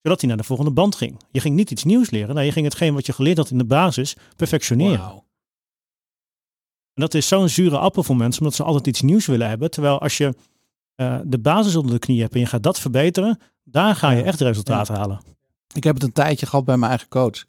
zodat hij naar de volgende band ging. Je ging niet iets nieuws leren, nee, je ging hetgeen wat je geleerd had in de basis perfectioneren. En dat is zo'n zure appel voor mensen, omdat ze altijd iets nieuws willen hebben. Terwijl als je eh, de basis onder de knie hebt en je gaat dat verbeteren, daar ga je Ja. echt resultaat halen. Ik heb het een tijdje gehad bij mijn eigen coach. Ik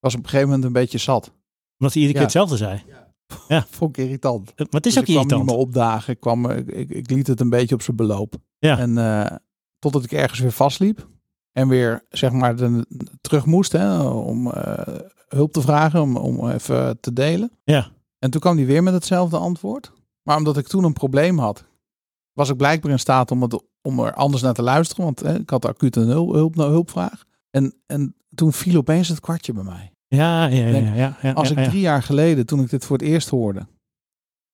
was op een gegeven moment een beetje zat. Omdat hij iedere keer Ja. hetzelfde zei. Vond ik irritant. Maar het is Dus ook ik kwam niet irritant. meer opdagen. Ik, kwam, ik, ik, ik liet het een beetje op zijn beloop. Ja. En eh, totdat ik ergens weer vastliep. En weer zeg maar de, terug moest hè, om eh, hulp te vragen. Om, om even te delen. Ja. En toen kwam hij weer met hetzelfde antwoord. Maar omdat ik toen een probleem had. Was ik blijkbaar in staat om, het, om er anders naar te luisteren. Want hè, ik had acuut een hulp, hulp, hulpvraag. En, en toen viel opeens het kwartje bij mij. Ja, ja, ja. Ja, ja, ja, Als ik drie jaar geleden, toen ik dit voor het eerst hoorde,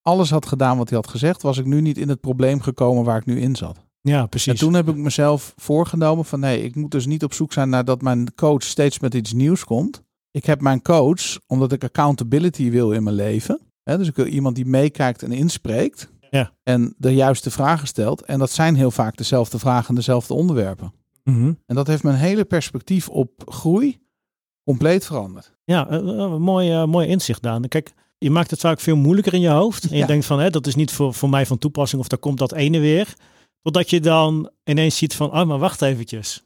alles had gedaan wat hij had gezegd, was ik nu niet in het probleem gekomen waar ik nu in zat. Ja, En precies. toen heb ik mezelf voorgenomen van nee, ik moet dus niet op zoek zijn naar dat mijn coach steeds met iets nieuws komt. Ik heb mijn coach omdat ik accountability wil in mijn leven. Hè, dus ik wil iemand die meekijkt en inspreekt. Ja. En de juiste vragen stelt. En dat zijn heel vaak dezelfde vragen en dezelfde onderwerpen. Mhm. En dat heeft mijn hele perspectief op groei compleet veranderd. Ja, eh, eh, een mooi, eh, mooi inzicht, Daan. Kijk, je maakt het vaak veel moeilijker in je hoofd. En je Ja. denkt van, hè, dat is niet voor, voor mij van toepassing of daar komt dat ene weer. Totdat je dan ineens ziet van, oh, maar wacht eventjes.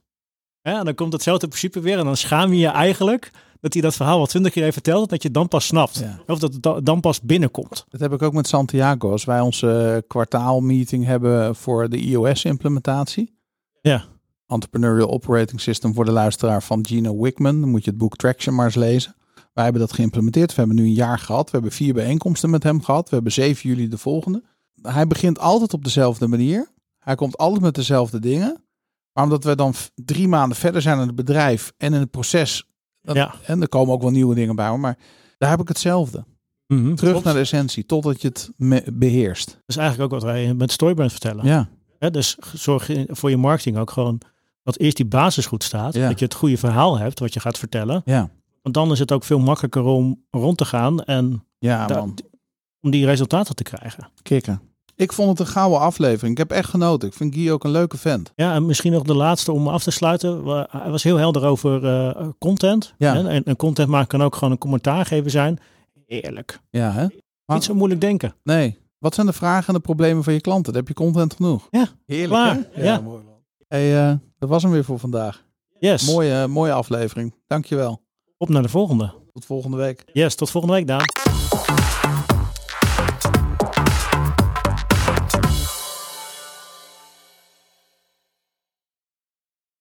En dan komt hetzelfde principe weer en dan schaam je je eigenlijk dat hij dat verhaal al twintig keer heeft verteld, dat je het dan pas snapt. Ja. Of dat het da- dan pas binnenkomt. Dat heb ik ook met Santiago. Als wij onze kwartaalmeeting hebben voor de iOS-implementatie. Ja. Entrepreneurial Operating System voor de luisteraar van Gino Wickman. Dan moet je het boek Traction maar eens lezen. Wij hebben dat geïmplementeerd. We hebben nu een jaar gehad. We hebben vier bijeenkomsten met hem gehad. We hebben 7 juli de volgende. Hij begint altijd op dezelfde manier. Hij komt altijd met dezelfde dingen. Maar omdat we dan drie maanden verder zijn in het bedrijf en in het proces. Ja. En er komen ook wel nieuwe dingen bij. Maar daar heb ik hetzelfde. Mhm, Terug klopt. naar de essentie, totdat je het beheerst. Dat is eigenlijk ook wat wij met Storybrand vertellen. Ja, Hè, dus zorg voor je marketing ook gewoon dat eerst die basis goed staat. Ja. Dat je het goede verhaal hebt wat je gaat vertellen. ja, Want dan is het ook veel makkelijker om rond te gaan en ja man. om die resultaten te krijgen. Kikken. Ik vond het een gouden aflevering. Ik heb echt genoten. Ik vind Guy ook een leuke vent. Ja, en misschien nog de laatste om af te sluiten. Hij was heel helder over eh, content. Ja. hè, En, en content maken kan ook gewoon een commentaar geven zijn. Eerlijk. Ja, hè? Maar- Niet zo moeilijk denken. Nee. Wat zijn de vragen en de problemen van je klanten? Dan heb je content genoeg. Ja, Heerlijk, klaar. hè? Ja. mooi man. Hey, eh, dat was hem weer voor vandaag. Yes. Mooie, mooie aflevering. Dankjewel. Op naar de volgende. Tot volgende week. Yes, tot volgende week Daan.